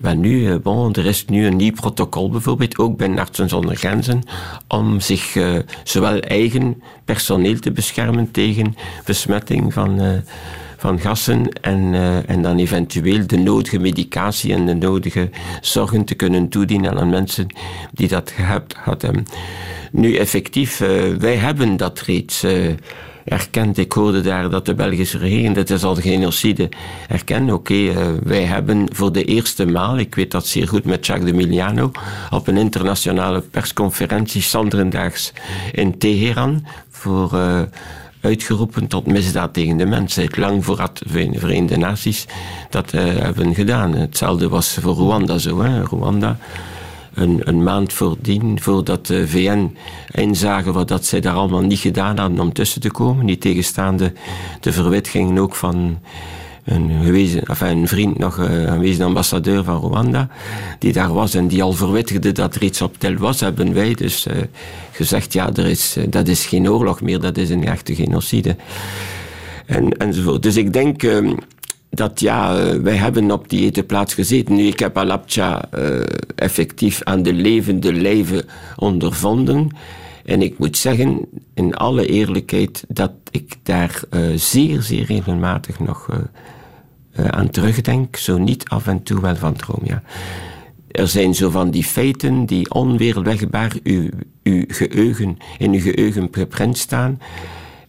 Maar nu, eh, bon, er is nu een nieuw protocol bijvoorbeeld, ook bij Artsen zonder Grenzen, om zich uh, zowel eigen personeel te beschermen tegen besmetting van, uh, van gassen en, en dan eventueel de nodige medicatie en de nodige zorgen te kunnen toedienen aan mensen die dat gehad hadden. Nu, effectief, wij hebben dat reeds erkend. Ik hoorde daar dat de Belgische regering, dat is al de genocide, erkent. Oké, uh, wij hebben voor de eerste maal, ik weet dat zeer goed met Jacques de Miliano, op een internationale persconferentie, Sandrendaags in Teheran, voor... Uh, uitgeroepen tot misdaad tegen de mensheid. Lang voordat de Verenigde Naties dat uh, hebben gedaan. Hetzelfde was voor Rwanda zo. Hè. Rwanda een, maand voordien, voordat de VN inzagen wat dat zij daar allemaal niet gedaan hadden om tussen te komen. Niet tegenstaande de verwittigingen ook van een, gewezen, enfin, een vriend, nog uh, aanwezig ambassadeur van Rwanda, die daar was en die al verwittigde dat er iets op tel was, hebben wij dus uh, gezegd, ja, er is, uh, dat is geen oorlog meer, dat is een echte genocide. En, enzovoort. Dus ik denk... Uh, dat ja, uh, wij hebben op die etenplaats gezeten. Nu, ik heb Alapcha uh, effectief aan de levende lijve ondervonden. En ik moet zeggen, in alle eerlijkheid, dat ik daar uh, zeer, zeer regelmatig nog aan terugdenk. Zo niet af en toe wel van droom, ja. Er zijn zo van die feiten die onweerlegbaar uw, uw geheugen, in uw geheugen geprent staan.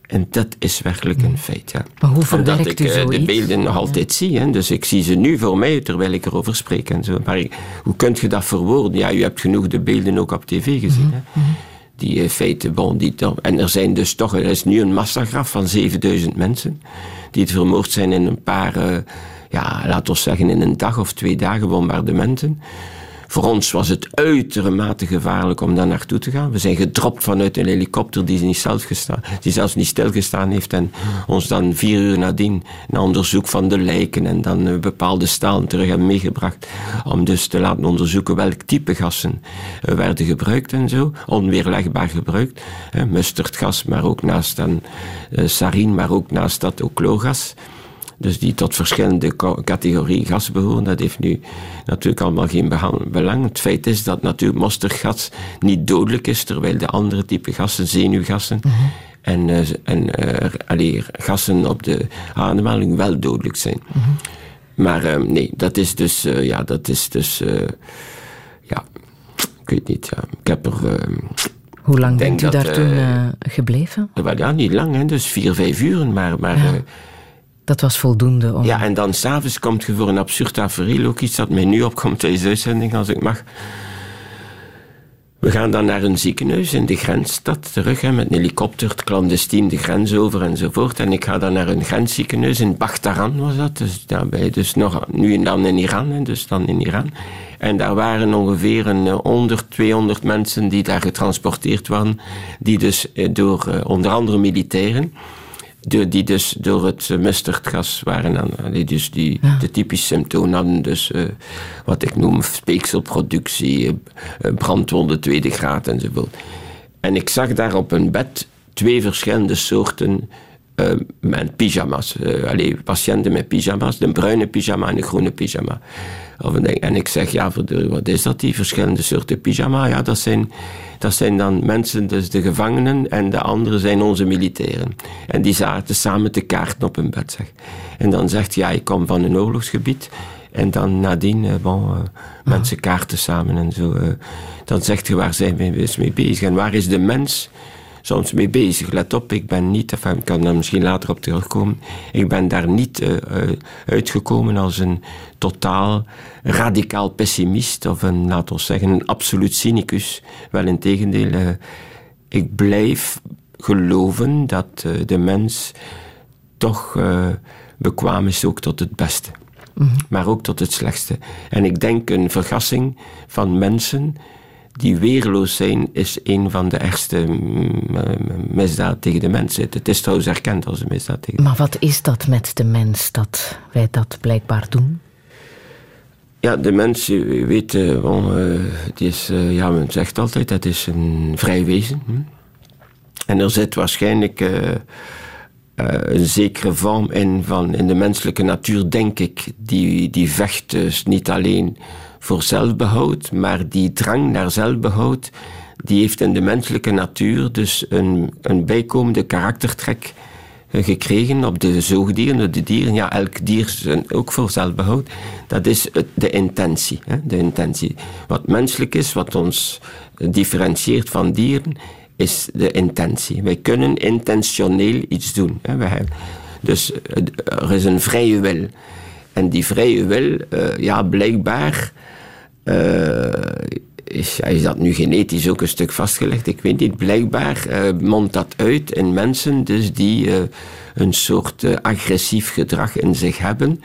En dat is werkelijk een feit, ja. Maar hoe Omdat ik uh, de beelden nog altijd zie. Hè. Dus ik zie ze nu voor mij, terwijl ik erover spreek. En zo. Maar ik, hoe kunt je dat verwoorden? Ja, u hebt genoeg de beelden ook op tv gezien. Mm -hmm. hè. Die uh, feiten, bon, die En er zijn dus toch, er is nu een massagraf van 7000 mensen. Die het vermoord zijn in een paar, uh, ja, laten we zeggen in een dag of twee dagen bombardementen Voor ons was het uitermate gevaarlijk om daar naartoe te gaan. We zijn gedropt vanuit een helikopter die, niet zelf gestaan, die zelfs niet stilgestaan heeft en ons dan vier uur nadien naar onderzoek van de lijken en dan eh, bepaalde stalen terug hebben meegebracht om dus te laten onderzoeken welk type gassen eh, werden gebruikt en zo, onweerlegbaar gebruikt. Mustardgas, maar ook naast dan sarin, maar ook naast dat ook klogas dus die tot verschillende categorieën gas behoren. Dat heeft nu natuurlijk allemaal geen belang. Het feit is dat natuurlijk mosterdgas niet dodelijk is, terwijl de andere type gassen, zenuwgassen, mhm. en, uh, en uh, allee, gassen op de ademhaling wel dodelijk zijn. Mhm. Maar uh, nee, dat is dus, ja, dat is dus, ja, ik weet niet, ja, ik heb er... Hoe lang bent u daar toen gebleven? Wel ja, niet lang, hè, dus vier, vijf uren, maar... maar ja dat was voldoende om... Ja, en dan s'avonds komt je voor een absurd tafereel, ook iets dat mij nu opkomt tijdens de uitzending, als ik mag. We gaan dan naar een ziekenhuis in de grensstad terug, hè, met een helikopter, clandestien de grens over enzovoort. En ik ga dan naar een grensziekenhuis in Bakhtaran, was dat. Dus daarbij, dus nog, nu en dan in Iran, dus dan in Iran. En daar waren ongeveer een 100, eh, 200 mensen die daar getransporteerd waren, die dus eh, door eh, onder andere militairen die dus door het mustardgas waren. aan, die dus die, de typische symptomen hadden. Dus uh, wat ik noem speekselproductie, brandwonden tweede graad enzovoort. En ik zag daar op een bed twee verschillende soorten uh, met pyjama's. Uh, patiënten met pyjama's, een bruine pyjama en een groene pyjama. Of en ik zeg, ja, wat is dat, die verschillende soorten pyjama? Ja, dat zijn dat zijn dan mensen, dus de gevangenen, en de anderen zijn onze militairen. En die zaten samen te kaarten op een bed, zeg. En dan zegt ja, ik kom van een oorlogsgebied. En dan nadien, eh, bon, uh, mensen kaarten samen en zo. Uh, dan zegt je, waar zijn we mee bezig? En waar is de mens soms mee bezig. Let op, ik ben niet, enfin, ik kan daar misschien later op terugkomen, ik ben daar niet uh, uitgekomen als een totaal radicaal pessimist of een, laten we zeggen, een absoluut cynicus. Wel in tegendeel, uh, ik blijf geloven dat de mens toch bekwaam is ook tot het beste. Mhm. Maar ook tot het slechtste. En ik denk een vergassing van mensen die weerloos zijn, is een van de ergste misdaden tegen de mensheid. Het is trouwens erkend als een misdaad tegen Maar wat is dat met de mens dat wij dat blijkbaar doen? Ja, de mens, je weet, uh, die is, uh, ja, men zegt altijd, dat is een vrij wezen. En er zit waarschijnlijk een zekere vorm in van in de menselijke natuur, denk ik, die, die vecht dus niet alleen voor zelfbehoud, maar die drang naar zelfbehoud, die heeft in de menselijke natuur dus een, een bijkomende karaktertrek eh, gekregen op de zoogdieren, de dieren. Ja, elk dier is ook voor zelfbehoud. Dat is de intentie. Hè, de intentie. Wat menselijk is, wat ons differentieert van dieren, is de intentie. Wij kunnen intentioneel iets doen. Hè. dus eh, er is een vrije wil. En die vrije wil, uh, ja, blijkbaar uh, is, is, dat nu genetisch ook een stuk vastgelegd? Ik weet niet. Blijkbaar uh, mondt dat uit in mensen dus die een soort agressief gedrag in zich hebben.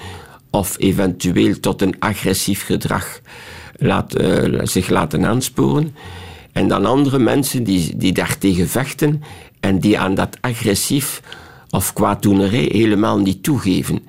Of eventueel tot een agressief gedrag laat, zich laten aansporen. En dan andere mensen die, die daartegen vechten en die aan dat agressief of kwaaddoenerij helemaal niet toegeven.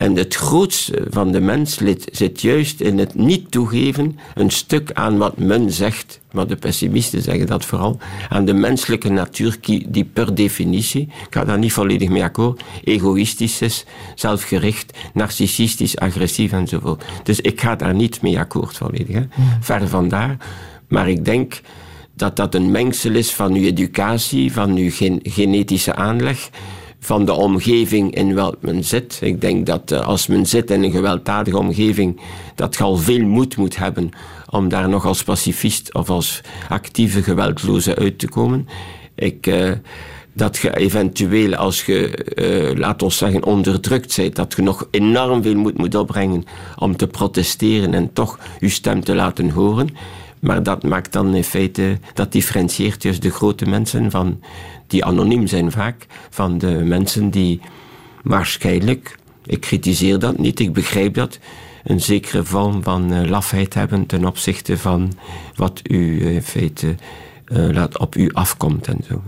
En het grootste van de mens zit juist in het niet toegeven een stuk aan wat men zegt, maar de pessimisten zeggen dat vooral, aan de menselijke natuur die per definitie, ik ga daar niet volledig mee akkoord, egoïstisch is, zelfgericht, narcistisch, agressief enzovoort. Dus ik ga daar niet mee akkoord volledig. Hè. Ver van daar. Maar ik denk dat dat een mengsel is van uw educatie, van uw genetische aanleg, van de omgeving in welk men zit. Ik denk dat uh, als men zit in een gewelddadige omgeving, dat je al veel moed moet hebben om daar nog als pacifist of als actieve geweldloze uit te komen. Ik, uh, dat je eventueel, als je, uh, laat ons zeggen, onderdrukt bent, dat je nog enorm veel moed moet opbrengen om te protesteren en toch je stem te laten horen. Maar dat maakt dan in feite, dat differentieert juist de grote mensen van die anoniem zijn vaak, van de mensen die waarschijnlijk, ik kritiseer dat niet, ik begrijp dat, een zekere vorm van uh, lafheid hebben ten opzichte van wat u in feite laat op u afkomt en zo.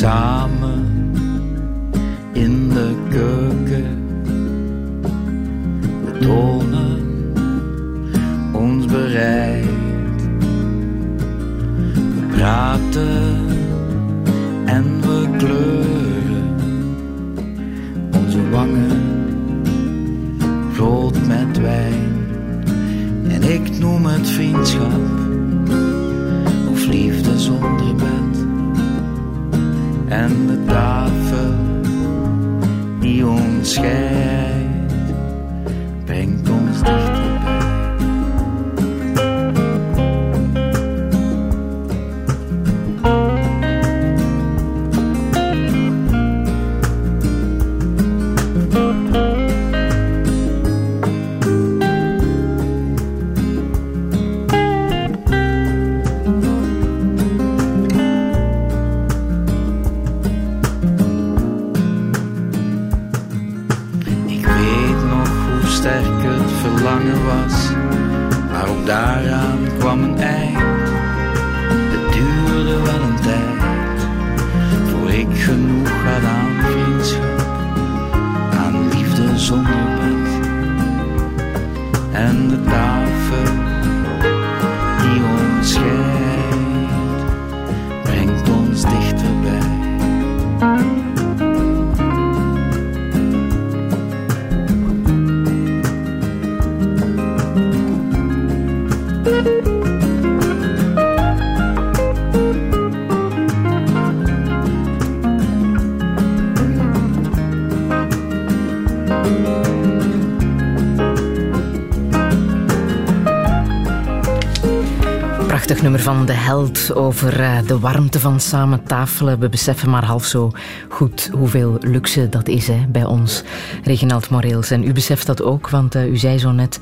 samen. Van de held over uh, de warmte van samen tafelen. We beseffen maar half zo goed hoeveel luxe dat is hè, bij ons, Reginald Moreels. En u beseft dat ook, want uh, u zei zo net...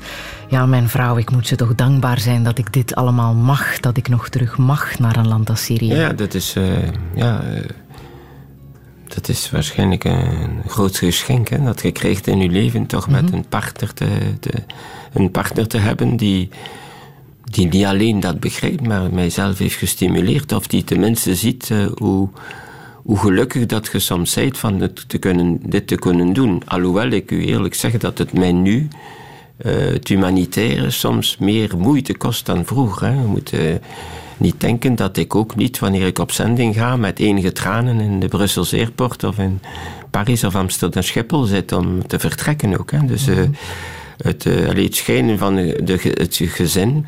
Ja, mijn vrouw, ik moet ze toch dankbaar zijn dat ik dit allemaal mag. Dat ik nog terug mag naar een land als Syrië. Ja, dat is... Uh, ja, dat is waarschijnlijk een groot geschenk hè, dat je krijgt in je leven, toch met mhm. een, partner te, te, een partner te hebben die die niet alleen dat begrijpt, maar mijzelf heeft gestimuleerd. Of die tenminste ziet uh, hoe, hoe gelukkig dat je soms bent van het te kunnen, dit te kunnen doen. Alhoewel ik u eerlijk zeg dat het mij nu, uh, het humanitaire, soms meer moeite kost dan vroeger. Hè. We moeten niet denken dat ik ook niet, wanneer ik op zending ga, met enige tranen in de Brussels Airport of in Parijs of Amsterdam Schiphol zit om te vertrekken ook. Hè. Dus uh, het, uh, het schijnen van de, het gezin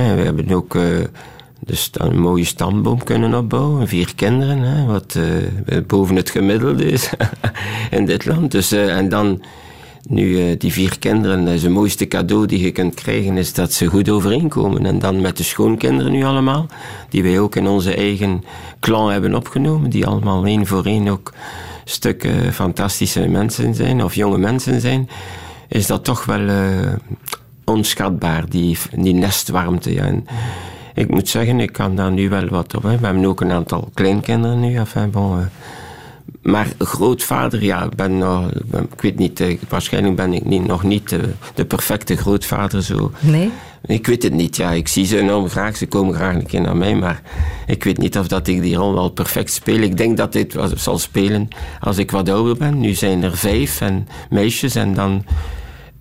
we hebben ook dus een mooie stamboom kunnen opbouwen, vier kinderen, wat uh, boven het gemiddelde is in dit land. Dus, uh, en dan, nu die vier kinderen, dat het mooiste cadeau die je kunt krijgen, is dat ze goed overeenkomen. En dan met de schoonkinderen nu allemaal, die wij ook in onze eigen clan hebben opgenomen, die allemaal één voor één ook stukken fantastische mensen zijn, of jonge mensen zijn, is dat toch wel onschatbaar, die, die nestwarmte. Ja. En ik moet zeggen, ik kan daar nu wel wat op. Hè. We hebben ook een aantal kleinkinderen nu. Enfin, bon, uh, maar grootvader, ja, ben nog, ik weet niet, eh, waarschijnlijk ben ik niet, nog niet de, de, perfecte grootvader. Zo. Nee? Ik weet het niet, ja. Ik zie ze enorm graag, ze komen graag een keer naar mij, maar ik weet niet of dat ik die rol wel perfect speel. Ik denk dat dit zal spelen als ik wat ouder ben. Nu zijn er vijf en meisjes en dan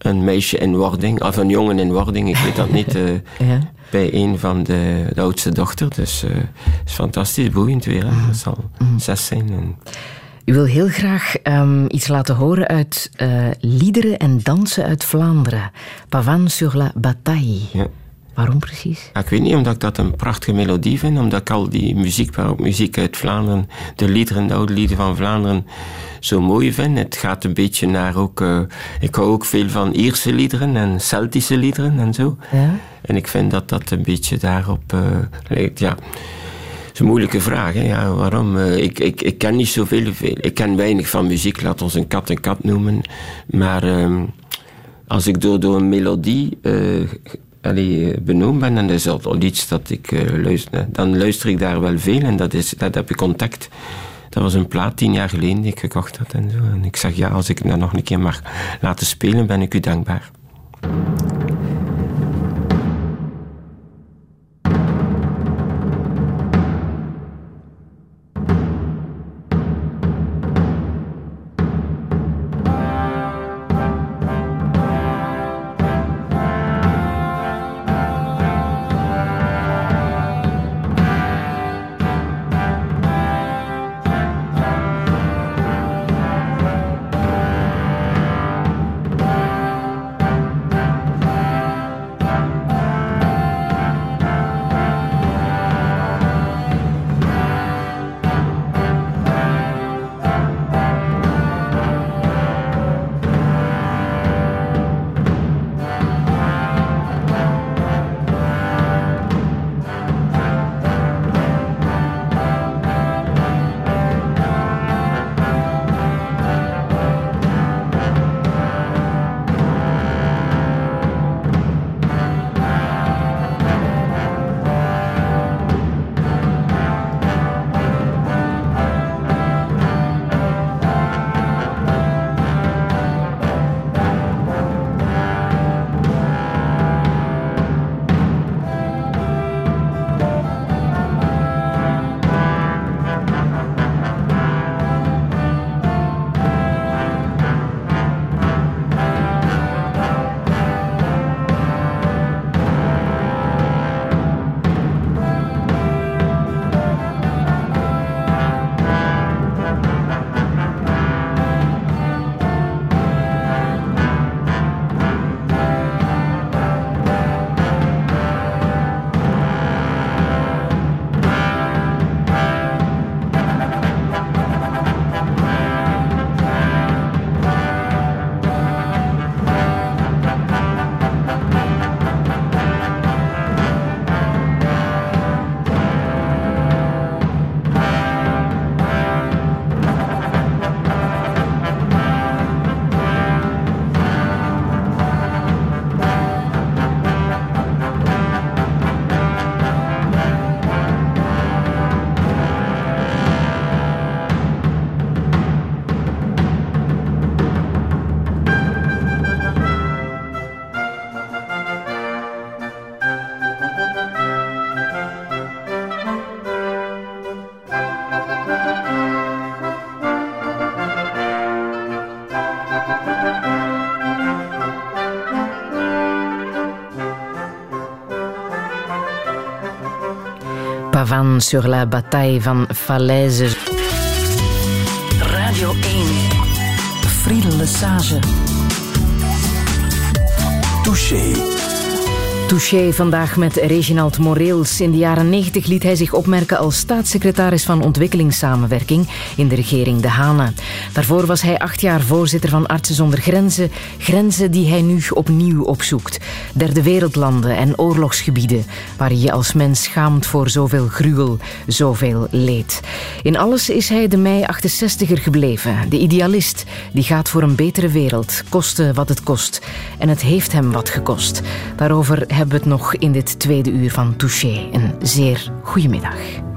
een meisje in wording, of een jongen in wording, ik weet dat niet, uh, ja. bij een van de, de, oudste dochter. Dus uh, het is fantastisch, boeiend weer. Hè. Dat zal mm. zes zijn. En... U wil heel graag um, iets laten horen uit uh, liederen en dansen uit Vlaanderen. Pavan sur la bataille. Ja. Waarom precies? ik weet niet, omdat ik dat een prachtige melodie vind. Omdat ik al die muziek, muziek uit Vlaanderen, de liederen, de oude lieden van Vlaanderen, zo mooi vind. Het gaat een beetje naar ook... Uh, ik hou ook veel van Ierse liederen en Celtische liederen en zo. Ja? En ik vind dat dat een beetje daarop uh, lijkt, ja... Dat is een moeilijke vraag. Hè? Ja, waarom? Uh, ik, ik, ik ken niet zoveel. Veel. Ik ken weinig van muziek. Laat ons een kat een kat noemen. Maar um, als ik door, door een melodie allee, benoemd ben, en dat is al iets dat ik uh, luister, dan luister ik daar wel veel en dat, is, dat heb ik contact. Dat was een plaat tien jaar geleden die ik gekocht had en zo. En ik zeg ja, als ik dat nog een keer mag laten spelen, ben ik u dankbaar. Sur la bataille van Falaise. Radio 1. Friedel Lesage. Touché. Touché vandaag met Reginald Moreels. In de jaren 90 liet hij zich opmerken als staatssecretaris van ontwikkelingssamenwerking in de regering De Hane. Daarvoor was hij acht jaar voorzitter van Artsen zonder Grenzen, grenzen die hij nu opnieuw opzoekt. Derde wereldlanden en oorlogsgebieden, waar je als mens schaamt voor zoveel gruwel, zoveel leed. In alles is hij de mei 68er gebleven, de idealist die gaat voor een betere wereld, koste wat het kost. En het heeft hem wat gekost. Daarover hebben we het nog in dit tweede uur van Touché. Een zeer goede middag.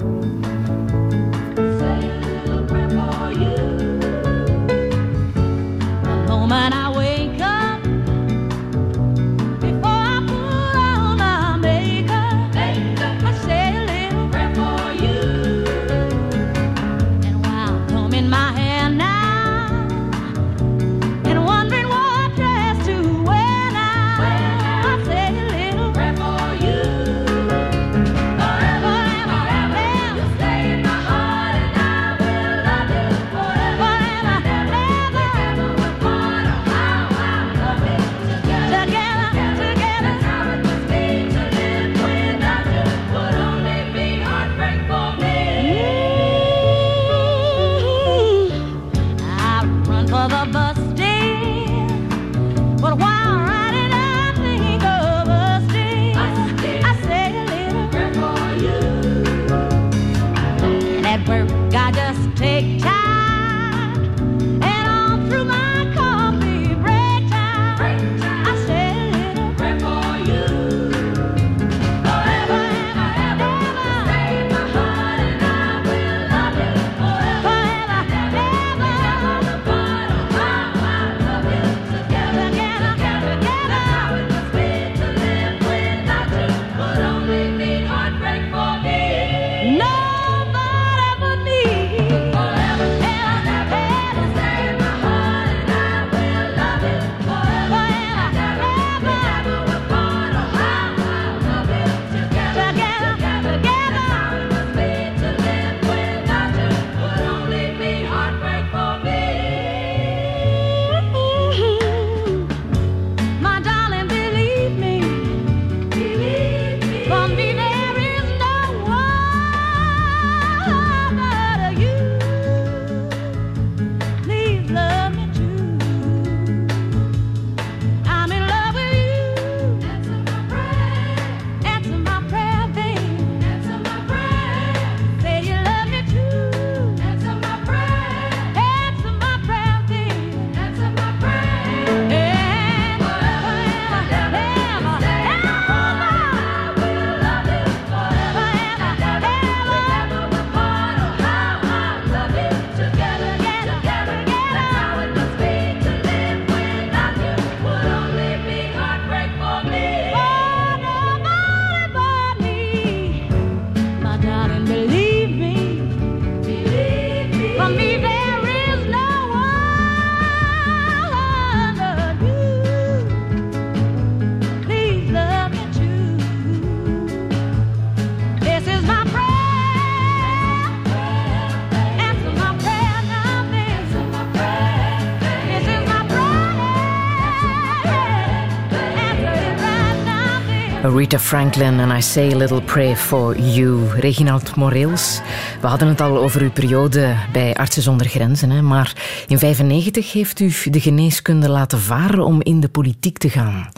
Rita Franklin en I Say a Little Pray for You. Reginald Moreels, we hadden het al over uw periode bij Artsen zonder Grenzen. Hè? Maar in 1995 heeft u de geneeskunde laten varen om in de politiek te gaan.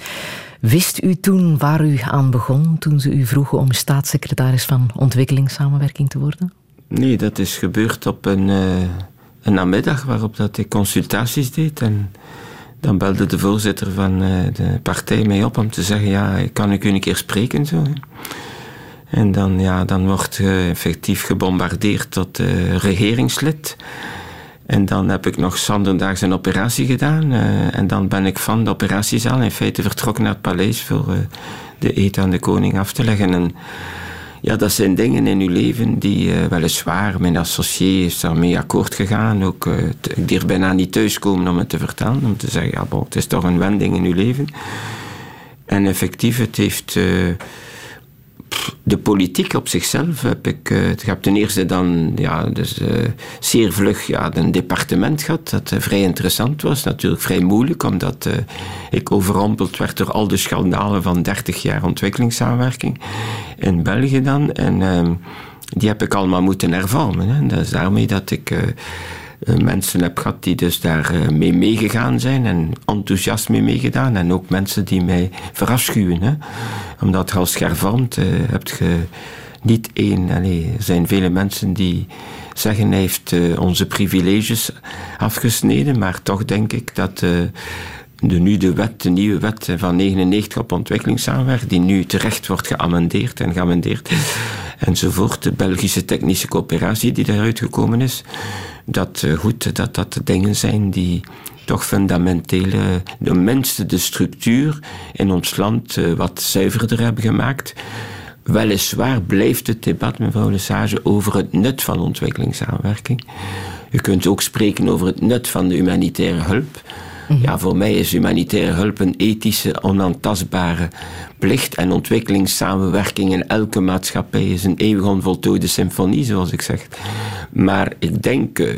Wist u toen waar u aan begon, toen ze u vroegen om staatssecretaris van ontwikkelingssamenwerking te worden? Nee, dat is gebeurd op een, uh, een namiddag waarop dat ik consultaties deed. En dan belde de voorzitter van uh, de partij mij op om te zeggen: Ja, kan ik u een keer spreken? Zo. En dan, ja, dan wordt je effectief gebombardeerd tot uh, regeringslid. En dan heb ik nog zonderdaags een operatie gedaan. Uh, en dan ben ik van de operatiezaal in feite vertrokken naar het paleis voor de eet aan de koning af te leggen. En ja, dat zijn dingen in uw leven die uh, weliswaar, mijn associé is daarmee akkoord gegaan. Ook, uh, ik durf bijna niet thuiskomen om het te vertellen, om te zeggen, ja, bon, het is toch een wending in uw leven. En effectief, het heeft... Uh, de politiek op zichzelf heb ik, ik heb ten eerste dan ja, dus, uh, zeer vlug ja, een departement gehad dat uh, vrij interessant was. Natuurlijk vrij moeilijk, omdat ik overrompeld werd door al de schandalen van 30 jaar ontwikkelingssamenwerking in België dan. En ehm, die heb ik allemaal moeten ervaren. Hè. Dat is daarmee dat ik mensen heb gehad die dus daar mee meegegaan zijn en enthousiast mee meegedaan. En ook mensen die mij verafschuwen. Hè. Omdat als hervormd uh, hebt je niet één. Er zijn vele mensen die zeggen hij heeft onze privileges afgesneden. Maar toch denk ik dat de, nu de wet, de nieuwe wet van 99 op ontwikkelingssamenwerking, die nu terecht wordt geamendeerd en geamendeerd enzovoort. De Belgische technische coöperatie die daaruit gekomen is. Dat, uh, goed, dat dat de dingen zijn die toch fundamentele, de minste de structuur in ons land uh, wat zuiverder hebben gemaakt. Weliswaar blijft het debat, mevrouw Lesage, over het nut van ontwikkelingssamenwerking. U kunt ook spreken over het nut van de humanitaire hulp. Ja, voor mij is humanitaire hulp een ethische, onaantastbare plicht. En ontwikkelingssamenwerking in elke maatschappij is een eeuwig onvoltooide symfonie, zoals ik zeg. Maar ik denk uh,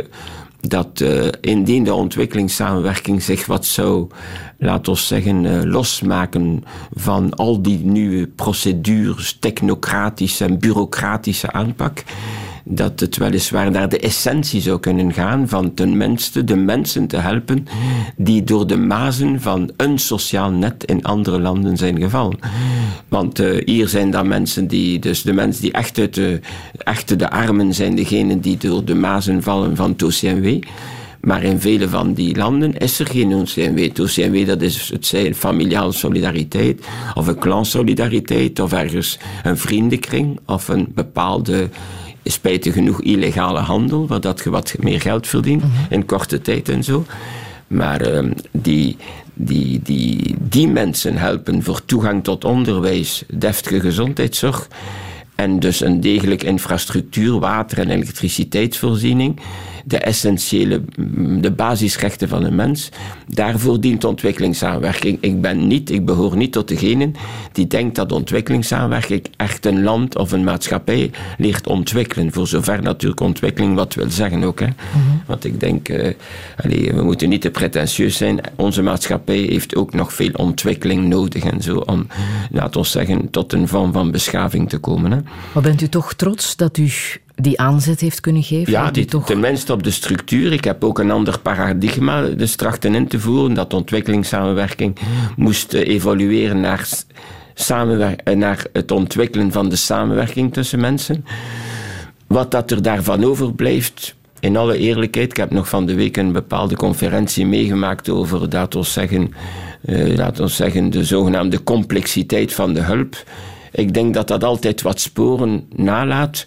dat uh, indien de ontwikkelingssamenwerking zich wat zou, laten we zeggen, uh, losmaken van al die nieuwe procedures, technocratische en bureaucratische aanpak dat het weliswaar naar de essentie zou kunnen gaan van tenminste de mensen te helpen die door de mazen van een sociaal net in andere landen zijn gevallen. Want uh, hier zijn dan mensen die, dus de mensen die echt uit de, echt de armen zijn, degenen die door de mazen vallen van het OCMW. Maar in vele van die landen is er geen OCMW. OCMW dat is het zijn familiale solidariteit, of een klansolidariteit, of ergens een vriendenkring, of een bepaalde spijtig genoeg illegale handel, waar dat je wat meer geld verdient mm -hmm. in korte tijd en zo. Maar uh, die, die, die, die mensen helpen voor toegang tot onderwijs, deftige gezondheidszorg en dus een degelijke infrastructuur, water- en elektriciteitsvoorziening, de essentiële, de basisrechten van een mens. Daarvoor dient ontwikkelingssamenwerking. Ik ben niet, ik behoor niet tot degenen die denkt dat ontwikkelingssamenwerking echt een land of een maatschappij leert ontwikkelen. Voor zover natuurlijk ontwikkeling wat wil zeggen ook. Hè. Mm -hmm. Want ik denk, uh, allez, we moeten niet te pretentieus zijn. Onze maatschappij heeft ook nog veel ontwikkeling nodig en zo om, laten we zeggen, tot een vorm van beschaving te komen. Hè. Maar bent u toch trots dat u die aanzet heeft kunnen geven? Ja, die, toch... tenminste op de structuur. Ik heb ook een ander paradigma dus trachten in te voeren, dat ontwikkelingssamenwerking moest evolueren naar, samenwer- naar het ontwikkelen van de samenwerking tussen mensen. Wat dat er daarvan overblijft, in alle eerlijkheid, ik heb nog van de week een bepaalde conferentie meegemaakt over, laten we zeggen, uh, laten we zeggen de zogenaamde complexiteit van de hulp. Ik denk dat dat altijd wat sporen nalaat.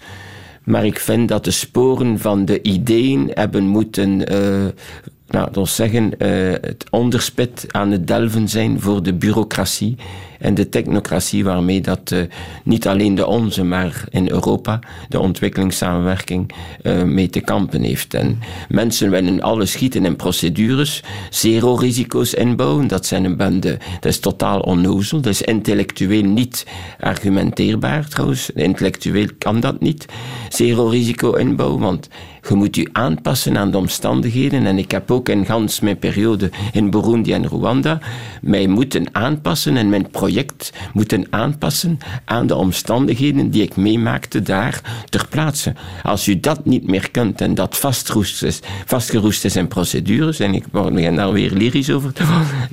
Maar ik vind dat de sporen van de ideeën hebben moeten, uh, we zeggen, uh, het onderspit aan het delven zijn voor de bureaucratie en de technocratie waarmee dat uh, niet alleen de onze, maar in Europa de ontwikkelingssamenwerking uh, mee te kampen heeft. En mensen willen alles schieten in procedures, zero risico's inbouwen, dat zijn een bende, dat is totaal onnozel, dat is intellectueel niet argumenteerbaar trouwens, intellectueel kan dat niet, zero risico inbouwen, want je moet je aanpassen aan de omstandigheden. En ik heb ook in gans mijn periode in Burundi en Rwanda mij moeten aanpassen en mijn project project moeten aanpassen aan de omstandigheden die ik meemaakte daar ter plaatse. Als u dat niet meer kunt en dat vastgeroest is, vastgeroest in procedures, en ik begin daar weer lyrisch over,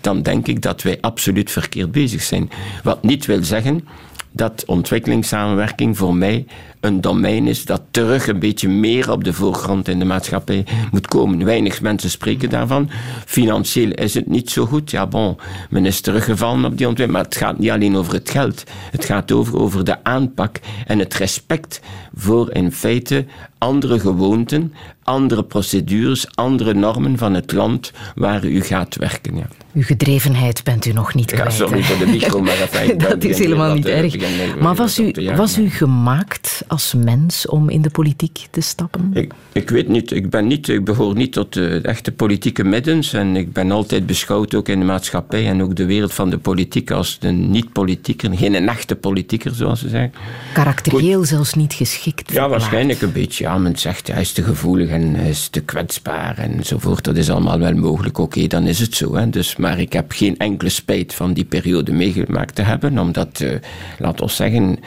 dan denk ik dat wij absoluut verkeerd bezig zijn. Wat niet wil zeggen dat ontwikkelingssamenwerking voor mij een domein is dat terug een beetje meer op de voorgrond in de maatschappij moet komen. Weinig mensen spreken daarvan. Financieel is het niet zo goed. Ja, bon, men is teruggevallen op die ontwikkeling. Maar het gaat niet alleen over het geld. Het gaat over, over de aanpak en het respect voor in feite andere gewoonten, andere procedures, andere normen van het land waar u gaat werken. Ja. Uw gedrevenheid bent u nog niet kwijt. Ja, sorry voor de micro, maar dat, dat is helemaal niet erg. Maar was u, was u gemaakt als mens om in de politiek te stappen? Ik, ik weet niet. Ik, ben niet. ik behoor niet tot de echte politieke middens. En ik ben altijd beschouwd, ook in de maatschappij en ook de wereld van de politiek, als de niet-politieker. Geen echte politieker, zoals ze zeggen. Karakterieel Goed. zelfs niet geschikt. Ja, waarschijnlijk een beetje. Ja, men zegt hij is te gevoelig en hij is te kwetsbaar enzovoort. Dat is allemaal wel mogelijk. Oké, okay, dan is het zo. Hè. Dus, maar ik heb geen enkele spijt van die periode meegemaakt te hebben, omdat, uh, laten we zeggen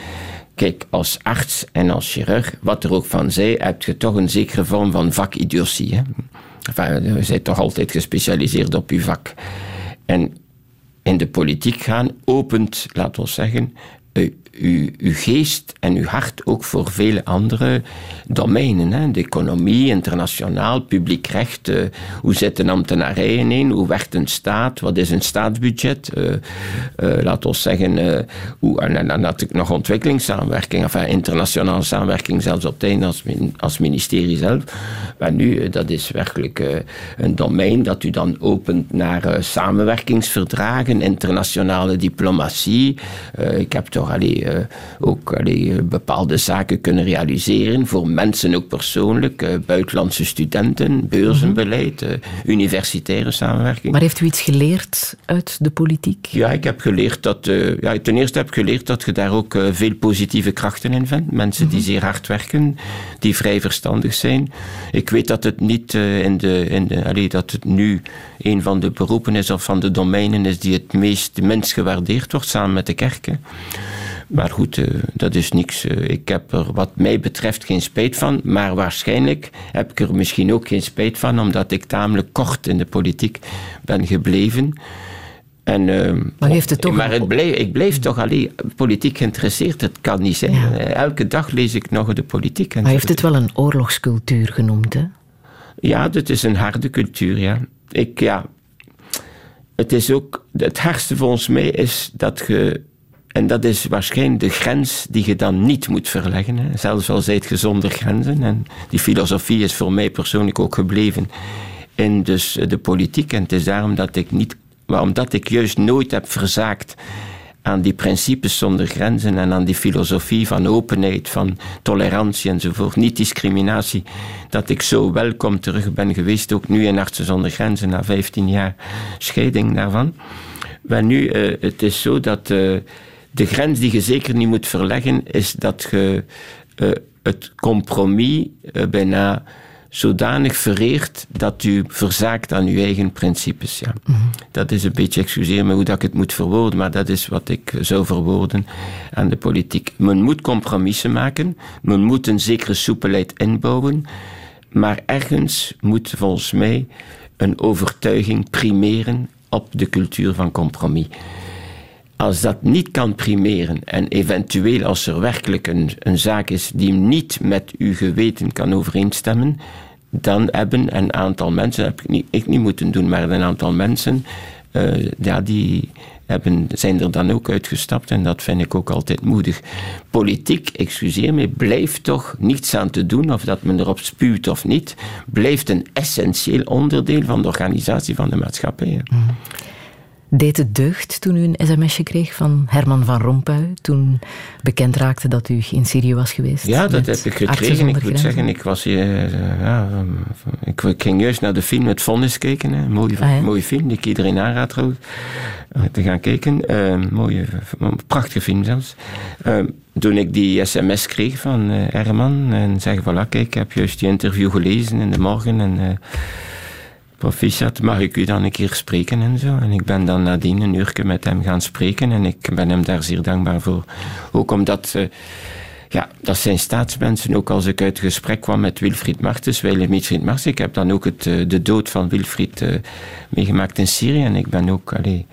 Kijk, als arts en als chirurg, wat er ook van zij, heb je toch een zekere vorm van vakidiotie. Hè? Enfin, je bent toch altijd gespecialiseerd op je vak. En in de politiek gaan opent, laten we zeggen, uw, uw geest en uw hart ook voor vele andere domeinen. Hè. De economie, internationaal, publiek recht. Hoe zitten ambtenarijen in? Hoe werkt een staat? Wat is een staatsbudget? Uh, uh, laat ons zeggen, hoe, en, dan natuurlijk nog ontwikkelingssamenwerking, enfin, internationale samenwerking, zelfs op het einde als, als ministerie zelf. Maar nu, dat is werkelijk een domein dat u dan opent naar samenwerkingsverdragen, internationale diplomatie. ik heb toch allee, ook allee, bepaalde zaken kunnen realiseren voor mensen ook persoonlijk, uh, buitenlandse studenten, beurzenbeleid, uh, universitaire samenwerking. Maar heeft u iets geleerd uit de politiek? Ja, ik heb geleerd dat, ja, ten eerste heb ik geleerd dat je daar ook veel positieve krachten in vindt. Mensen die mhm. zeer hard werken, die vrij verstandig zijn. Ik weet dat het niet in de, in de allee, dat het nu een van de beroepen is of van de domeinen is die het meest, minst gewaardeerd wordt, samen met de kerken. Maar goed, uh, dat is niks. Uh, ik heb er wat mij betreft geen spijt van. Maar waarschijnlijk heb ik er misschien ook geen spijt van, omdat ik tamelijk kort in de politiek ben gebleven. En, uh, maar heeft het toch maar het bleef, ik bleef toch alleen politiek geïnteresseerd. Het kan niet zijn. Ja. Elke dag lees ik nog de politiek. Maar heeft het wel een oorlogscultuur genoemd, hè? Ja, dat is een harde cultuur, ja. Ik, ja. Het is ook... Het hardste volgens mij is dat je en dat is waarschijnlijk de grens die je dan niet moet verleggen. Hè. Zelfs al zijt je zonder grenzen. En die filosofie is voor mij persoonlijk ook gebleven in dus de politiek. En het is daarom dat ik niet, omdat ik juist nooit heb verzaakt aan die principes zonder grenzen en aan die filosofie van openheid, van tolerantie enzovoort, niet discriminatie, dat ik zo welkom terug ben geweest, ook nu in Artsen zonder Grenzen, na 15 jaar scheiding daarvan. Maar nu, uh, het is zo dat uh, de grens die je zeker niet moet verleggen, is dat je uh, het compromis uh, bijna zodanig vereert dat u verzaakt aan uw eigen principes. Ja. Mm -hmm. Dat is een beetje, excuseer me hoe dat ik het moet verwoorden, maar dat is wat ik zou verwoorden aan de politiek. Men moet compromissen maken, men moet een zekere soepelheid inbouwen, maar ergens moet volgens mij een overtuiging primeren op de cultuur van compromis. Als dat niet kan primeren en eventueel als er werkelijk een, een zaak is die niet met uw geweten kan overeenstemmen, dan hebben een aantal mensen, heb ik niet, ik niet moeten doen, maar een aantal mensen, uh, die hebben, zijn er dan ook uitgestapt en dat vind ik ook altijd moedig. Politiek, excuseer me, blijft toch niets aan te doen, of dat men erop spuwt of niet, blijft een essentieel onderdeel van de organisatie van de maatschappij. Mm. Deed het deugd toen u een sms'je kreeg van Herman van Rompuy, toen bekend raakte dat u in Syrië was geweest? Ja, dat heb ik gekregen. Ik moet zeggen, ik, was uh, ja, ik, ik, ging juist naar de film Het Vonnis kijken. Een mooie, ah, ja. mooie film, die ik iedereen aanraad trouwens, te gaan kijken. Uh, mooie, prachtige film zelfs. Uh, toen ik die sms kreeg van Herman en zei, voilà, kijk, ik heb juist die interview gelezen in de morgen en proficiat, mag ik u dan een keer spreken en zo. En ik ben dan nadien een uurtje met hem gaan spreken en ik ben hem daar zeer dankbaar voor. Ook omdat, uh, ja, dat zijn staatsmensen. Ook als ik uit gesprek kwam met Wilfried Martens, Wilfried Martens, ik heb dan ook het, uh, de dood van Wilfried uh, meegemaakt in Syrië en ik ben ook, allee,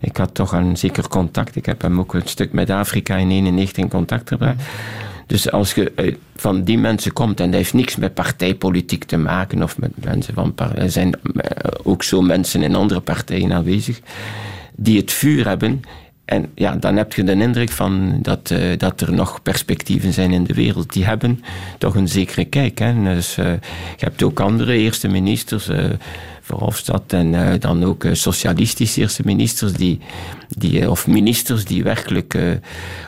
ik had toch een zeker contact. Ik heb hem ook een stuk met Afrika in 1991 in contact gebracht. Dus als je eh, van die mensen komt, en dat heeft niks met partijpolitiek te maken, of met mensen van. Er zijn eh, ook zo mensen in andere partijen aanwezig, die het vuur hebben. En ja, dan heb je de indruk van dat, uh, dat er nog perspectieven zijn in de wereld. Die hebben toch een zekere kijk. Hè. Dus, je hebt ook andere eerste ministers. Verhofstadt en uh, dan ook uh, socialistische eerste ministers die, die, uh, of ministers die werkelijk,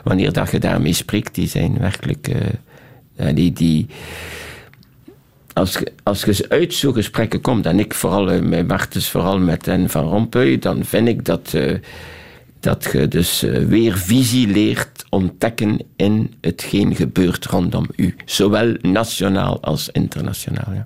wanneer dat je daarmee spreekt, die zijn werkelijk, die, die, als, als je uit zo'n gesprekken komt, en ik vooral met Martens, vooral met en Van Rompuy, dan vind ik dat, dat je dus weer visie leert ontdekken in hetgeen gebeurt rondom u, zowel nationaal als internationaal. Ja.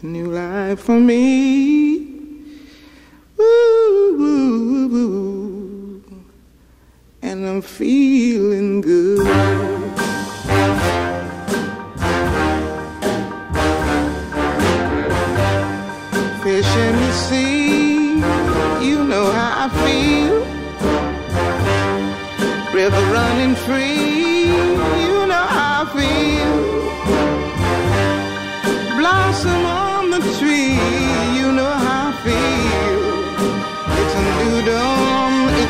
New life for me. Ooh, ooh, ooh, and I'm feeling good. Fish in the sea, you know how I feel. River running free,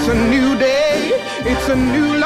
it's a new day, it's a new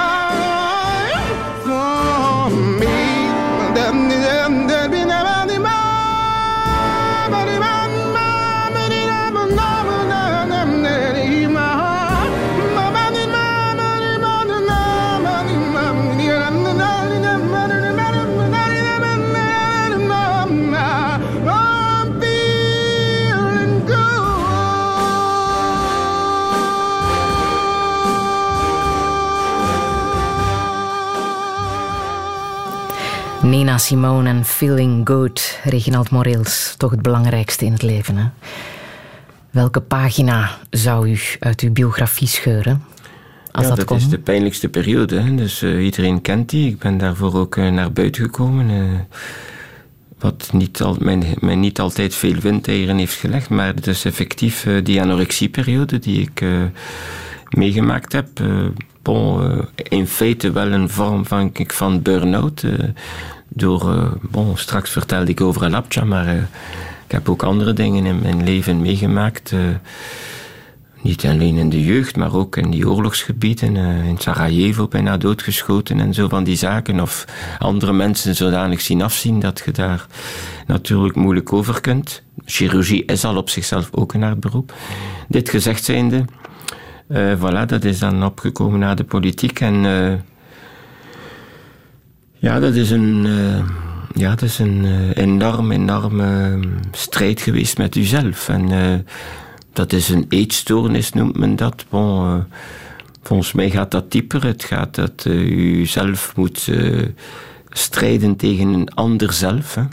Nina Simone en Feeling Good. Reginald Morels, toch het belangrijkste in het leven. Hè? Welke pagina zou u uit uw biografie scheuren? Als ja, dat, dat kon. is de pijnlijkste periode. Hè. Dus eh, iedereen kent die. Ik ben daarvoor ook eh, naar buiten gekomen. eh, wat niet al, mij, mij niet altijd veel windeieren heeft gelegd. Maar het is effectief die anorexieperiode die ik meegemaakt heb. bon, in feite wel een vorm van, van burn-out. Door, eh, bon, straks vertelde ik over Alapja, maar eh, ik heb ook andere dingen in mijn leven meegemaakt. eh, niet alleen in de jeugd, maar ook in die oorlogsgebieden. in Sarajevo bijna doodgeschoten en zo van die zaken. Of andere mensen zodanig zien afzien dat je daar natuurlijk moeilijk over kunt. Chirurgie is al op zichzelf ook een hard beroep. Dit gezegd zijnde, eh voilà, dat is dan opgekomen na de politiek. En ja, dat is een, eh, ja, dat is een eh, enorm, enorme strijd geweest met uzelf. En eh, dat is een eetstoornis, noemt men dat. Volgens mij gaat dat dieper. Het gaat dat u zelf moet strijden tegen een ander zelf. Hè.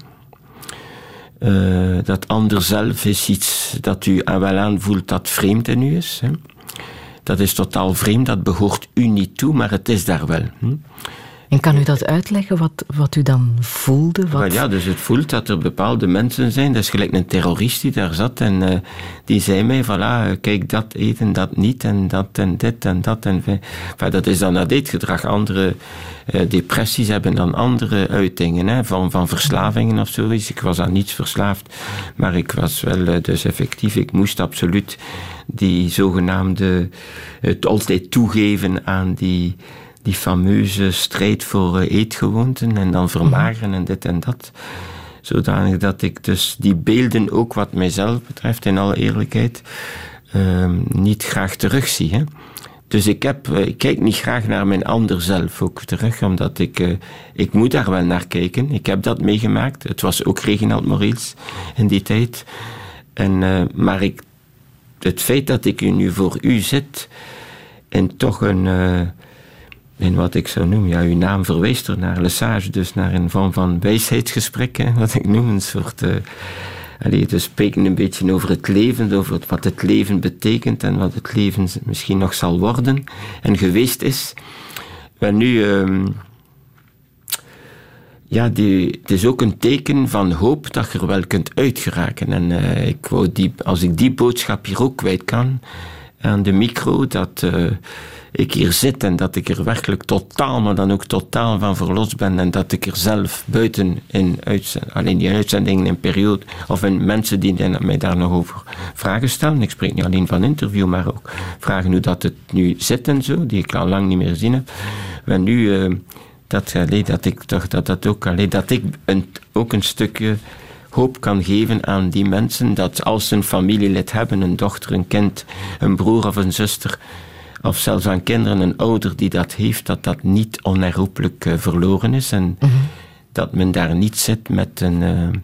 Dat ander zelf is iets dat u wel aanvoelt dat vreemd in u is. Hè. Dat is totaal vreemd, dat behoort u niet toe, maar het is daar wel. Hm? En kan u dat uitleggen, wat, wat u dan voelde? Wat... Ja, dus het voelt dat er bepaalde mensen zijn. Dat is gelijk een terrorist die daar zat en eh, die zei mij, voilà, kijk dat eten, dat niet en dat en dit en dat. En, dat is dan dat eetgedrag. Andere eh, depressies hebben dan andere uitingen, hè, van, van verslavingen of zoiets. Ik was aan niets verslaafd, maar ik was wel eh, dus effectief, ik moest absoluut die zogenaamde, het altijd toegeven aan die die fameuze strijd voor eh, eetgewoonten en dan vermageren en dit en dat. Zodanig dat ik dus die beelden ook wat mijzelf betreft, in alle eerlijkheid, ehm, niet graag terugzie. Hè. Dus ik, heb, eh, ik kijk niet graag naar mijn ander zelf ook terug, omdat ik, eh, ik moet daar wel naar kijken. Ik heb dat meegemaakt. Het was ook Reginald Mauriels in die tijd. En, maar ik, het feit dat ik nu voor u zit en toch een... in wat ik zou noemen, ja, uw naam verwijst er naar, Lesage, dus naar een vorm van wijsheidsgesprek, wat ik noem, een soort uh, allee, te spreken een beetje over het leven, over wat het leven betekent en wat het leven misschien nog zal worden en geweest is. Maar nu, ehm, ja, die, het is ook een teken van hoop dat je er wel kunt uitgeraken. En eh, ik wou die, als ik die boodschap hier ook kwijt kan aan de micro, dat eh, ik hier zit en dat ik er werkelijk totaal, maar dan ook totaal van verlost ben en dat ik er zelf buiten in uitzendingen, alleen die uitzendingen in periode, of in mensen die mij daar nog over vragen stellen. Ik spreek niet alleen van interview, maar ook vragen hoe dat het nu zit en zo, die ik al lang niet meer gezien heb. Nu... eh, dat, allee, dat ik toch dat, dat ook, allee, dat ik een, ook een stukje hoop kan geven aan die mensen dat als ze een familielid hebben, een dochter, een kind, een broer of een zuster, of zelfs aan kinderen een ouder die dat heeft, dat dat niet onherroepelijk eh, verloren is en dat men daar niet zit met een, eh,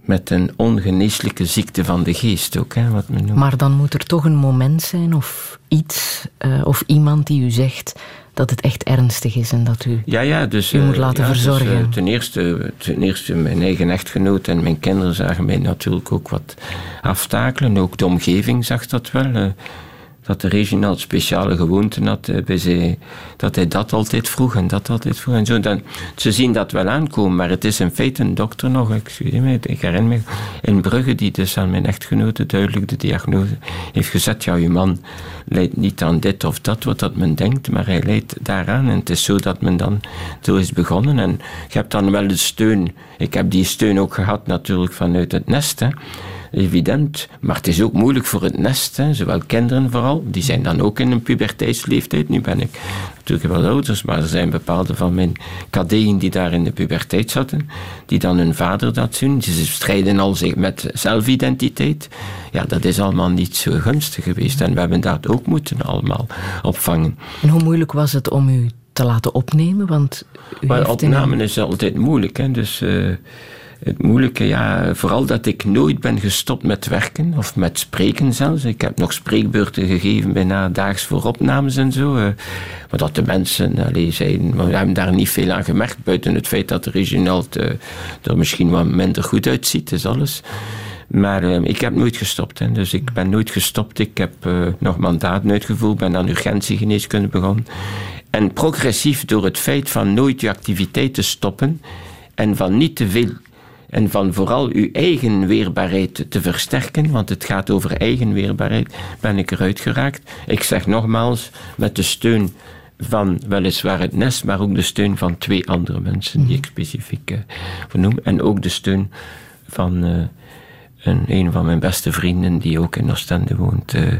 met een ongeneeslijke ziekte van de geest ook, hè, wat men noemt. Maar dan moet er toch een moment zijn of iets eh, of iemand die u zegt dat het echt ernstig is en dat u Ja, ja, dus... u eh, moet laten ja, dus, verzorgen. eh, ten, eerste, ten eerste, mijn eigen echtgenoot en mijn kinderen zagen mij natuurlijk ook wat aftakelen. Ook de omgeving zag dat wel. Dat de Reginald speciale gewoonten had eh, bij zij, dat hij dat altijd vroeg en dat altijd vroeg en zo. Dan, ze zien dat wel aankomen, maar het is in feite een dokter nog, excuse me, ik herinner me, in Brugge, die dus aan mijn echtgenote duidelijk de diagnose heeft gezet, ja, uw man leidt niet aan dit of dat, wat dat men denkt, maar hij leidt daaraan. En het is zo dat men dan zo is begonnen. En je hebt dan wel de steun. Ik heb die steun ook gehad natuurlijk vanuit het nest, hè. Evident, maar het is ook moeilijk voor het nest, hè. zowel kinderen vooral, die zijn dan ook in een puberteitsleeftijd. Nu ben ik natuurlijk wel ouders, maar er zijn bepaalde van mijn kadetten die daar in de puberteit zaten, die dan hun vader dat zien. Ze strijden al zich met zelfidentiteit. Ja, dat is allemaal niet zo gunstig geweest en we hebben dat ook moeten allemaal opvangen. En hoe moeilijk was het om u te laten opnemen? Want u Maar opnamen is altijd moeilijk. Hè? Dus eh, het moeilijke, ja, vooral dat ik nooit ben gestopt met werken of met spreken zelfs. Ik heb nog spreekbeurten gegeven bijna daags voor opnames en zo. eh. maar dat de mensen allee, maar we hebben daar niet veel aan gemerkt, buiten het feit dat de Reginald eh, er misschien wat minder goed uitziet, is alles. Maar eh, ik heb nooit gestopt. Hè. Dus ik ben nooit gestopt. Ik heb nog mandaten uitgevoerd, ben aan urgentiegeneeskunde begonnen. En progressief door het feit van nooit je activiteit te stoppen en van niet te veel en van vooral uw eigen weerbaarheid te versterken, want het gaat over eigen weerbaarheid, ben ik eruit geraakt. Ik zeg nogmaals, met de steun van weliswaar het nest, maar ook de steun van twee andere mensen die ik specifiek eh, vernoem. En ook de steun van eh, een, een van mijn beste vrienden die ook in Oostende woont, eh,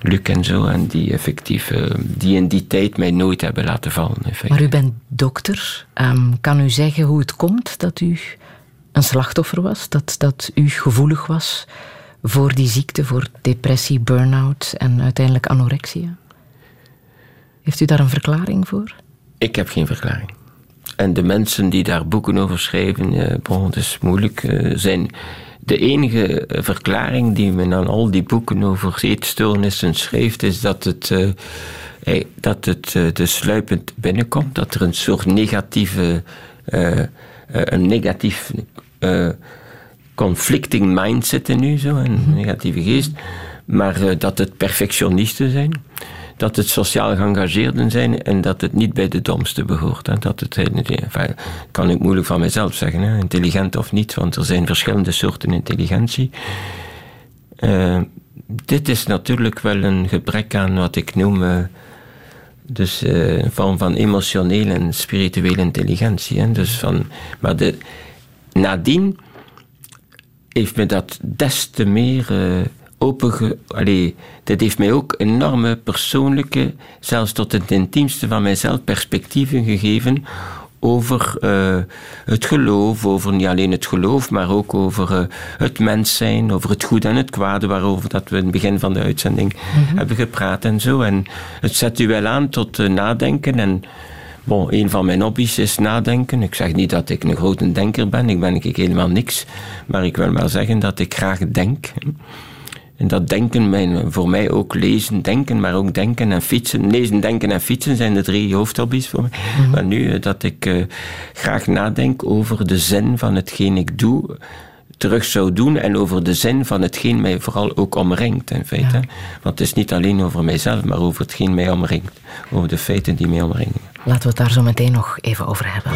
Luc en zo, en die effectief, die in die tijd mij nooit hebben laten vallen. Maar u bent dokter. Ehm, kan u zeggen hoe het komt dat u een slachtoffer was? Dat, dat u gevoelig was voor die ziekte, voor depressie, burn-out en uiteindelijk anorexia? Heeft u daar een verklaring voor? Ik heb geen verklaring. En de mensen die daar boeken over schrijven, eh, bon, het is moeilijk, eh, zijn de enige eh, verklaring die men aan al die boeken over eetstoornissen schrijft, is dat het, eh, dat het eh, de sluipend binnenkomt, dat er een soort negatieve, eh, een negatief eh, conflicting mind zit in u, zo, een negatieve geest, maar eh, dat het perfectionisten zijn dat het sociaal geëngageerden zijn en dat het niet bij de domste behoort. Dat het, enfin, kan ik moeilijk van mezelf zeggen, hè, intelligent of niet, want er zijn verschillende soorten intelligentie. Eh, dit is natuurlijk wel een gebrek aan wat ik noem dus, een vorm van emotionele en spirituele intelligentie. Hè. Dus van, maar de, nadien heeft me dat des te meer uh, openge... Allee, dit heeft mij ook enorme persoonlijke, zelfs tot het intiemste van mijzelf, perspectieven gegeven over uh, het geloof, over niet alleen het geloof, maar ook over uh, het mens zijn, over het goede en het kwade, waarover dat we in het begin van de uitzending mm -hmm. hebben gepraat en zo. En het zet u wel aan tot uh, nadenken en... Bon, een van mijn hobby's is nadenken. Ik zeg niet dat ik een grote denker ben, ik ben ik helemaal niks. Maar ik wil maar zeggen dat ik graag denk. En dat denken, mijn, voor mij ook lezen, denken, maar ook denken en fietsen. Lezen, denken en fietsen zijn de drie hoofdhobby's voor mij. Mm -hmm. Maar nu dat ik uh, graag nadenk over de zin van hetgeen ik doe. Terug zou doen en over de zin van hetgeen mij vooral ook omringt in feite. Want het is niet alleen over mijzelf, maar over hetgeen mij omringt. Over de feiten die mij omringen. Laten we het daar zo meteen nog even over hebben.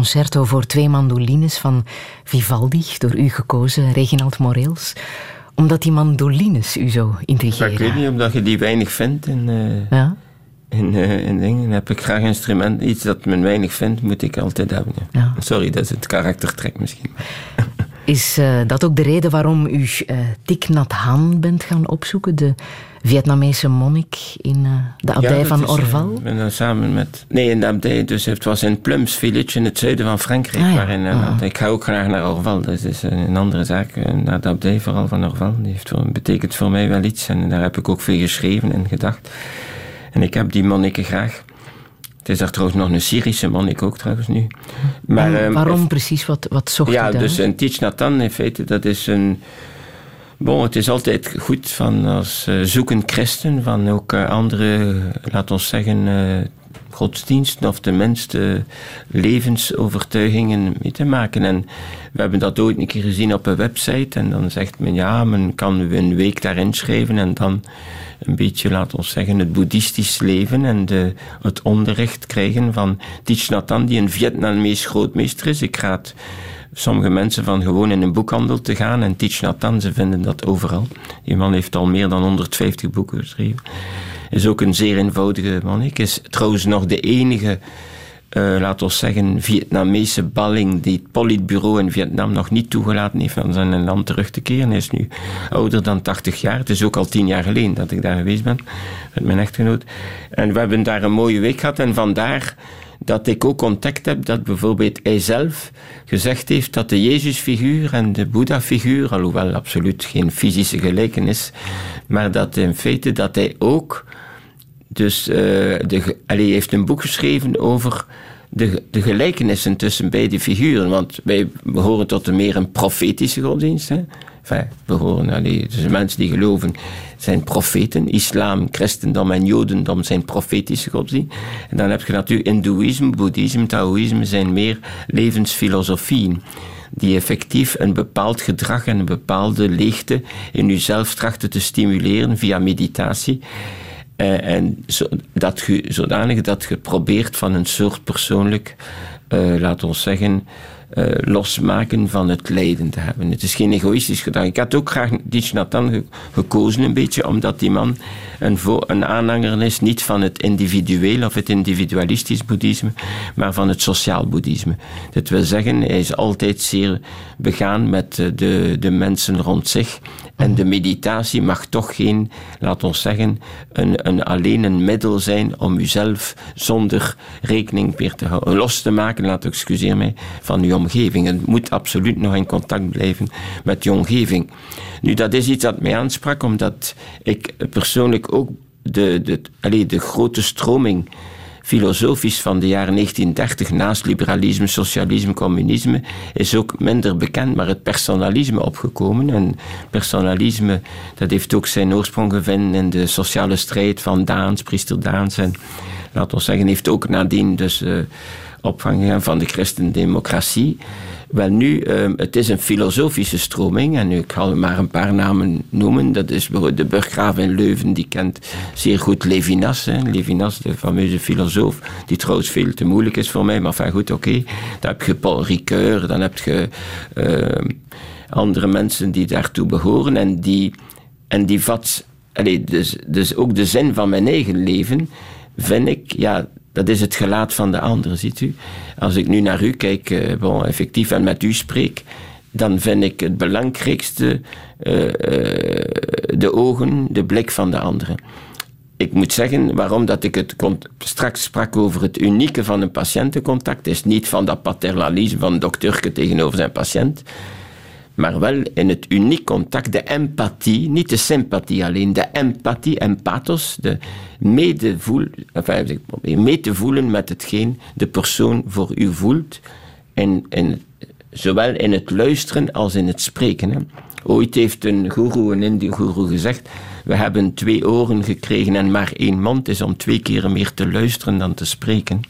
Concerto voor twee mandolines van Vivaldi, door u gekozen, Reginald Moreels. Omdat die mandolines u zo intrigeren. ik weet niet, omdat je die weinig vindt in, eh, Ja? in, eh, in dingen. Heb ik graag instrument. Iets dat men weinig vindt, moet ik altijd hebben. ja. Ja. Sorry, dat is het karaktertrek misschien. Is eh, dat ook de reden waarom u eh Thich Nhat Hanh bent gaan opzoeken? De Vietnamese monnik in eh, de abdij van eh, Orval? Daar samen met... Nee, in de abdij. Dus het was in Plums Village in het zuiden van Frankrijk. Ah, ja. waarin, eh, Ah. ik ga ook graag naar Orval. Dat is een andere zaak. Naar de abdij vooral van Orval. Die heeft voor, betekent voor mij wel iets. En daar heb ik ook veel geschreven en gedacht. En ik heb die monniken graag. Het is daar trouwens nog een Syrische monnik ook trouwens nu. Maar, ehm, waarom precies? Wat, wat zocht ja, daar? dus een Thich Nhat Hanh in feite, dat is een... Bon, het is altijd goed van als uh, zoeken christen, van ook uh, andere, laat ons zeggen, uh, godsdiensten of tenminste levensovertuigingen mee te maken. En we hebben dat ooit een keer gezien op een website en dan zegt men ja, men kan een week daarin schrijven en dan een beetje, laat ons zeggen, het boeddhistisch leven en de, het onderricht krijgen van Thich Nhat Hanh, die een Vietnamees grootmeester is. Ik sommige mensen van gewoon in een boekhandel te gaan en Thich Nhat Hanh, ze vinden dat overal. Die man heeft al meer dan 150 boeken geschreven. Is ook een zeer eenvoudige man. Ik is trouwens nog de enige uh, laten we zeggen, Vietnamese balling die het politbureau in Vietnam nog niet toegelaten heeft van zijn land terug te keren. Hij is nu ouder dan 80 jaar. Het is ook al tien jaar geleden dat ik daar geweest ben met mijn echtgenoot. En we hebben daar een mooie week gehad en vandaar dat ik ook ontdekt heb dat bijvoorbeeld hij zelf gezegd heeft dat de Jezusfiguur en de Boeddha-figuur, alhoewel absoluut geen fysische gelijkenis, maar dat in feite dat hij ook dus uh, de, allee, heeft een boek geschreven over de, de gelijkenissen tussen beide figuren. Want wij behoren tot een meer een profetische godsdienst. Hè? Enfin, we allee, dus mensen die geloven zijn profeten. Islam, christendom en jodendom zijn profetische godsdienst. En dan heb je natuurlijk hindoeïsme, boeddhisme, taoïsme zijn meer levensfilosofieën die effectief een bepaald gedrag en een bepaalde leegte in jezelf trachten te stimuleren via meditatie. Uh, en dat je, zodanig dat je probeert van een soort persoonlijk, uh, laat ons zeggen, uh, losmaken van het lijden te hebben. Het is geen egoïstisch gedrag. Ik had ook graag ge gekozen, een beetje, omdat die man een, een aanhanger is, niet van het individueel of het individualistisch boeddhisme, maar van het sociaal boeddhisme. Dat wil zeggen, hij is altijd zeer begaan met de, de mensen rond zich en de meditatie mag toch geen, laat ons zeggen, een, een, alleen een middel zijn om uzelf zonder rekening weer te houden, los te maken, laat excuseer mij, van uw omgeving. Het moet absoluut nog in contact blijven met je omgeving. Nu, dat is iets dat mij aansprak, omdat ik persoonlijk ook de, de, allez, de grote stroming filosofisch van de jaren 1930, naast liberalisme, socialisme, communisme, is ook minder bekend, maar het personalisme opgekomen. En personalisme, dat heeft ook zijn oorsprong gevonden in de sociale strijd van Daans, priester Daans. En laten we zeggen, heeft ook nadien dus uh, opvang van de christendemocratie. Wel nu, um, het is een filosofische stroming en nu, ik ga maar een paar namen noemen. Dat is bijvoorbeeld de burggraaf in Leuven, die kent zeer goed Levinas. Hè. Levinas, de fameuze filosoof, die trouwens veel te moeilijk is voor mij, maar enfin goed, oké. Dan heb je Paul Ricoeur, dan heb je uh, andere mensen die daartoe behoren en die, en die vat, dus, dus ook de zin van mijn eigen leven, vind ik, ja, dat is het gelaat van de ander, ziet u. Als ik nu naar u kijk, uh, bon, effectief, en met u spreek, dan vind ik het belangrijkste uh, uh, de ogen, de blik van de anderen. Ik moet zeggen, waarom dat ik het straks sprak over het unieke van een patiëntencontact, is niet van dat paternalisme van dokterke tegenover zijn patiënt, maar wel in het uniek contact, de empathie, niet de sympathie alleen, de empathie en pathos, de medevoel, enfin, mee te voelen met hetgeen de persoon voor u voelt, en, en, zowel in het luisteren als in het spreken. Ooit heeft een guru, een Indi-guru, gezegd: We hebben twee oren gekregen en maar één mond is om twee keer meer te luisteren dan te spreken.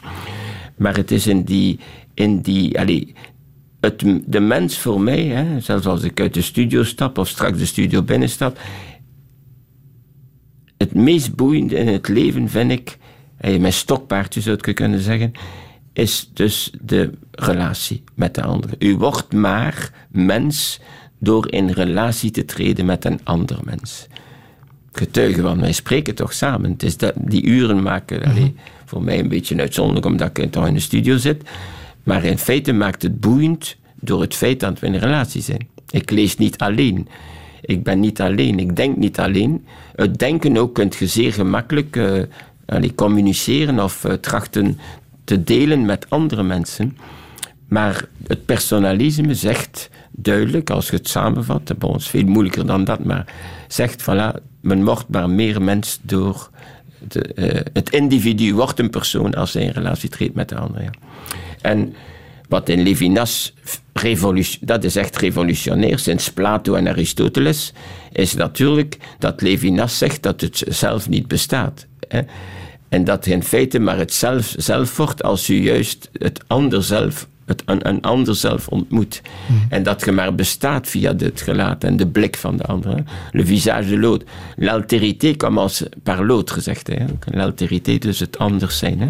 Maar het is in die, in die allez, het, de mens voor mij, hè, zelfs als ik uit de studio stap of straks de studio binnenstap, het meest boeiende in het leven vind ik, mijn stokpaardje zou ik kunnen zeggen, is dus de relatie met de andere. U wordt maar mens door in relatie te treden met een ander mens. Getuigen, want wij spreken toch samen. Het is dat, die uren maken -hmm. voor mij een beetje uitzonderlijk omdat ik toch in de studio zit. Maar in feite maakt het boeiend door het feit dat we in een relatie zijn. Ik lees niet alleen. Ik ben niet alleen. Ik denk niet alleen. Het denken ook kunt je zeer gemakkelijk uh, communiceren of uh, trachten te delen met andere mensen. Maar het personalisme zegt duidelijk, als je het samenvat, bon, het is veel moeilijker dan dat, maar zegt, voilà, men wordt maar meer mens door de, uh, het individu wordt een persoon als hij in relatie treedt met de ander. Ja. En wat in Levinas, dat is echt revolutionair, sinds Plato en Aristoteles, is natuurlijk dat Levinas zegt dat het zelf niet bestaat. Hè? En dat in feite maar het zelf, zelf wordt als u juist het ander zelf, het, een, een ander zelf ontmoet. En dat je maar bestaat via het gelaat en de blik van de ander. Le visage de l'autre. L'altérité commence par l'autre, gezegd. L'altérité, dus het anders zijn. Hè.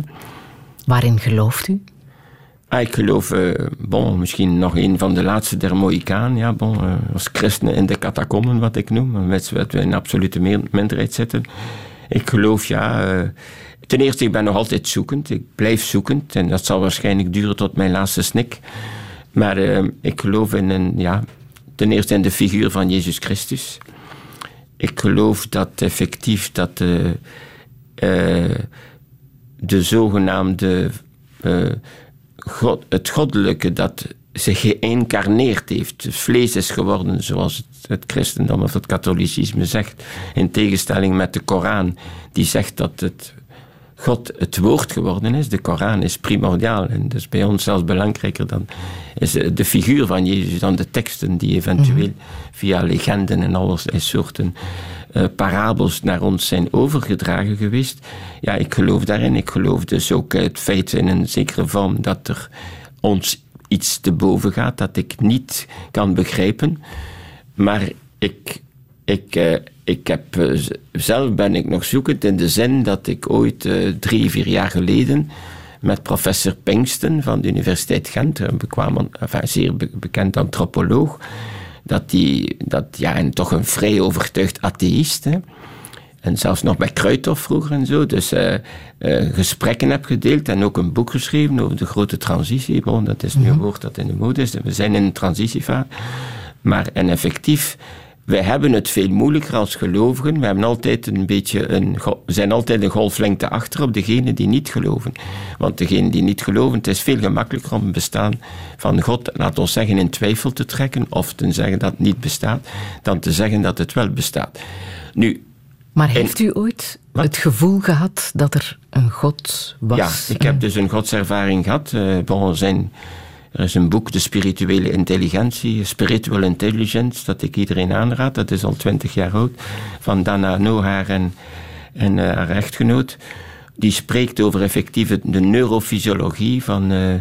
Waarin gelooft u? Ah, ik geloof, eh, bon, misschien nog een van de laatste der. Ja, bon, eh, als christenen in de catacomben, wat ik noem. Met wat we in absolute minderheid zitten. Ik geloof, ja... eh, ten eerste, ik ben nog altijd zoekend. Ik blijf zoekend. En dat zal waarschijnlijk duren tot mijn laatste snik. Maar eh, ik geloof in een, ja... Ten eerste in de figuur van Jezus Christus. Ik geloof dat effectief dat... eh, eh, de zogenaamde eh, God, het goddelijke dat zich geïncarneerd heeft, vlees is geworden, zoals het, het christendom of het katholicisme zegt, in tegenstelling met de Koran, die zegt dat het God het woord geworden is. De Koran is primordiaal en dus bij ons zelfs belangrijker dan is de figuur van Jezus dan de teksten die eventueel via legenden en allerlei soorten eh, parabels naar ons zijn overgedragen geweest. Ja, ik geloof daarin. Ik geloof dus ook het feit in een zekere vorm dat er ons iets te boven gaat, dat ik niet kan begrijpen. Maar ik, ik, eh, ik heb, eh, zelf ben ik nog zoekend in de zin dat ik ooit eh, drie, vier jaar geleden met professor Pinkston van de Universiteit Gent, een bekwaam, enfin, zeer be- bekend antropoloog, dat die, dat, ja, en toch een vrij overtuigd atheïst, hè, en zelfs nog bij Kruithof vroeger en zo. Dus gesprekken heb gedeeld en ook een boek geschreven over de grote transitie. Bon, dat is nu een woord dat in de mode is. We zijn in een transitievaart. Maar en effectief, wij hebben het veel moeilijker als gelovigen. We hebben altijd een beetje een, zijn altijd een golflengte achter op degenen die niet geloven. Want degenen die niet geloven, het is veel gemakkelijker om het bestaan van God, laat ons zeggen, in twijfel te trekken of te zeggen dat het niet bestaat, dan te zeggen dat het wel bestaat. Nu, Maar heeft u ooit het gevoel gehad dat er een God was? Ja, ik heb dus een godservaring gehad. Eh, bon, zijn, er is een boek, De Spirituele Intelligentie, Spiritual Intelligence, dat ik iedereen aanraad. Dat is al twintig jaar oud, van Dana Nohaar en, en eh, haar echtgenoot. Die spreekt over effectief het- de neurofysiologie van, eh,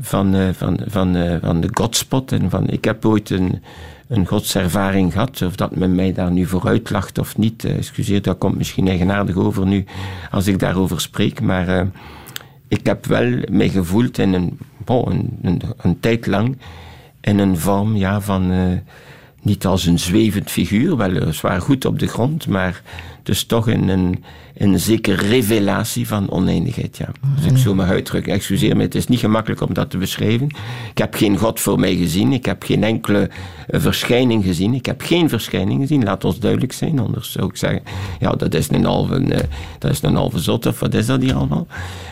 van, eh, van, van, eh, van de godspot. En van, ik heb ooit een, een godservaring gehad. Of dat men mij daar nu vooruit lacht of niet. excuseer, dat komt misschien eigenaardig over nu als ik daarover spreek. Maar ik heb wel mij gevoeld in een, bon, een, een, een tijd lang in een vorm ja, van. Eh, niet als een zwevend figuur, weliswaar goed op de grond, maar dus toch in een, een zekere revelatie van oneindigheid. Ja. Als ik zo mag uitdrukken, excuseer me, het is niet gemakkelijk om dat te beschrijven. Ik heb geen God voor mij gezien, ik heb geen enkele eh, verschijning gezien, ik heb geen verschijning gezien, laat ons duidelijk zijn, anders zou ik zeggen, ja, dat is een halve, eh, dat is een halve zot, of wat is dat hier allemaal?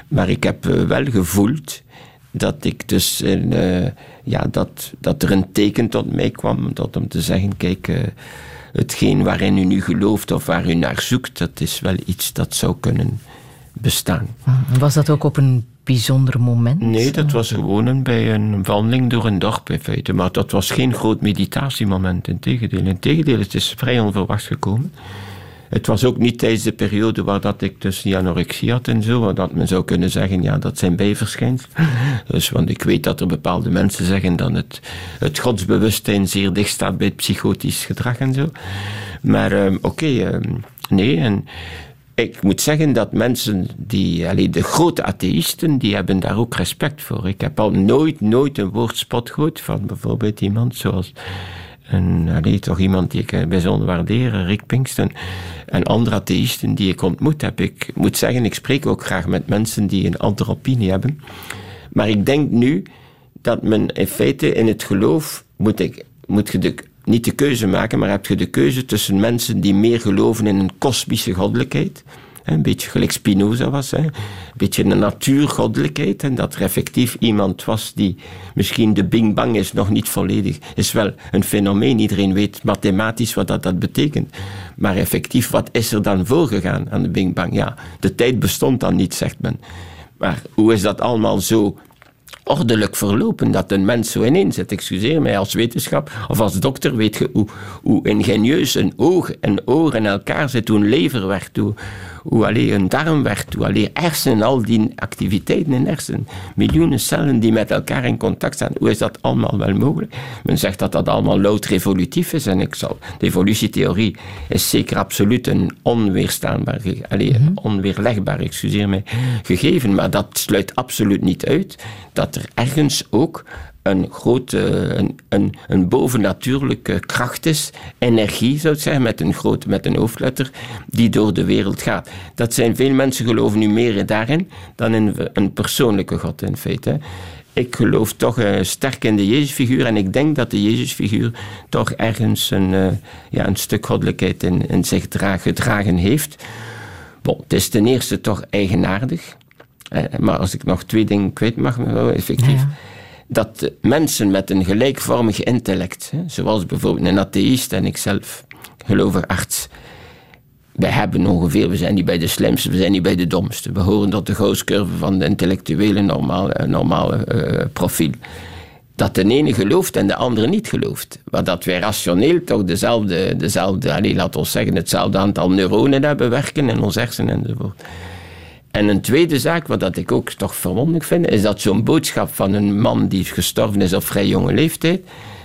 Maar ik heb eh, wel gevoeld dat ik dus in, eh, ja, dat, dat er een teken tot mij kwam tot om te zeggen, kijk, eh, hetgeen waarin u nu gelooft of waar u naar zoekt, dat is wel iets dat zou kunnen bestaan. Was dat ook op een bijzonder moment? Nee, dat was gewoon een, bij een wandeling door een dorp in feite. Maar dat was geen groot meditatiemoment, integendeel. Integendeel, het is vrij onverwachts gekomen. Het was ook niet tijdens de periode waar dat ik dus die anorexie had en zo, waar dat men zou kunnen zeggen, ja, dat zijn bijverschijnselen. Dus, want ik weet dat er bepaalde mensen zeggen dat het, het godsbewustzijn zeer dicht staat bij het psychotisch gedrag en zo. Maar ehm, oké, ehm, nee, en ik moet zeggen dat mensen die, allee, de grote atheïsten, die hebben daar ook respect voor. Ik heb al nooit, nooit een woord spot gehoord van bijvoorbeeld iemand zoals een, allee, toch iemand die ik eh, bijzonder waardeer, Rick Pinkston, en andere atheïsten die ik ontmoet heb. Ik moet zeggen, ik spreek ook graag met mensen die een andere opinie hebben. Maar ik denk nu dat men in feite in het geloof moet, ik, moet je de, niet de keuze maken, maar heb je de keuze tussen mensen die meer geloven in een kosmische goddelijkheid. Een beetje gelijk Spinoza was. Een beetje een natuurgoddelijkheid. En dat er effectief iemand was die misschien de Bing Bang is nog niet volledig. Is wel een fenomeen. Iedereen weet mathematisch wat dat, dat betekent. Maar effectief, wat is er dan voorgegaan aan de Bing Bang? Ja, de tijd bestond dan niet, zegt men. Maar hoe is dat allemaal zo ordelijk verlopen dat een mens zo ineen zit. Excuseer mij, als wetenschap of als dokter weet je hoe, hoe ingenieus een oog en oor in elkaar zit, hoe een lever werkt, hoe, hoe alleen een darm werkt, hoe alleen hersenen, al die activiteiten in hersenen, miljoenen cellen die met elkaar in contact staan, hoe is dat allemaal wel mogelijk? Men zegt dat dat allemaal louter evolutief is en ik zal, de evolutietheorie is zeker absoluut een onweerstaanbaar, alleen, onweerlegbaar, excuseer mij, gegeven, maar dat sluit absoluut niet uit dat er ergens ook een grote, een, een, een bovennatuurlijke kracht is, energie zou ik zeggen, met een grote, met een hoofdletter, die door de wereld gaat. Dat zijn veel mensen geloven nu meer daarin dan in een persoonlijke God in feite. Ik geloof toch uh, sterk in de Jezusfiguur en ik denk dat de Jezusfiguur toch ergens een, uh, ja, een stuk goddelijkheid in, zich dra gedragen heeft. Bon, het is ten eerste toch eigenaardig. Maar als ik nog twee dingen kwijt mag, effectief. Ja dat mensen met een gelijkvormig intellect, zoals bijvoorbeeld een atheïst en ikzelf, gelovig arts, wij hebben ongeveer, we zijn niet bij de slimste, we zijn niet bij de domste. We horen tot de gooscurve van de intellectuele normale, normale uh, profiel. Dat de ene gelooft en de andere niet gelooft. Maar dat wij rationeel toch dezelfde, dezelfde allez, laten we zeggen, hetzelfde aantal neuronen hebben werken in ons hersenen enzovoort. En een tweede zaak, wat dat ik ook toch verwonderlijk vind, is dat zo'n boodschap van een man die gestorven is op vrij jonge leeftijd,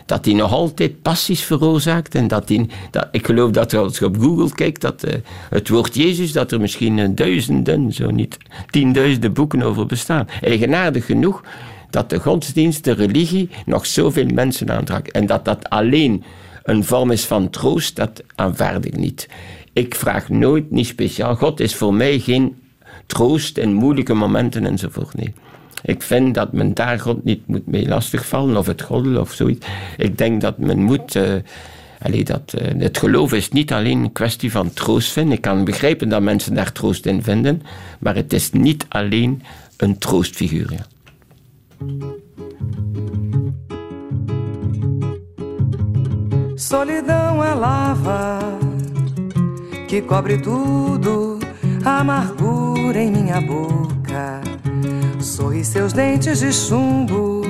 dat hij nog altijd passies veroorzaakt. En dat hij, dat, ik geloof dat als je op Google kijkt, dat uh, het woord Jezus, dat er misschien uh, duizenden, zo niet tienduizenden boeken over bestaan. Eigenaardig genoeg dat de godsdienst, de religie, nog zoveel mensen aantrekt. En dat dat alleen een vorm is van troost, dat aanvaard ik niet. Ik vraag nooit, niet speciaal. God is voor mij geen troost in moeilijke momenten enzovoort. Nee. Ik vind dat men daar God niet moet mee lastigvallen, of het goddel of zoiets. Ik denk dat men moet. Uh, dat, uh, het geloof is niet alleen een kwestie van troost vinden. Ik kan begrijpen dat mensen daar troost in vinden, maar het is niet alleen een troostfiguur. Ja. Solidão é lava que cobre tudo amargura em minha boca. Sorri seus dentes de chumbo,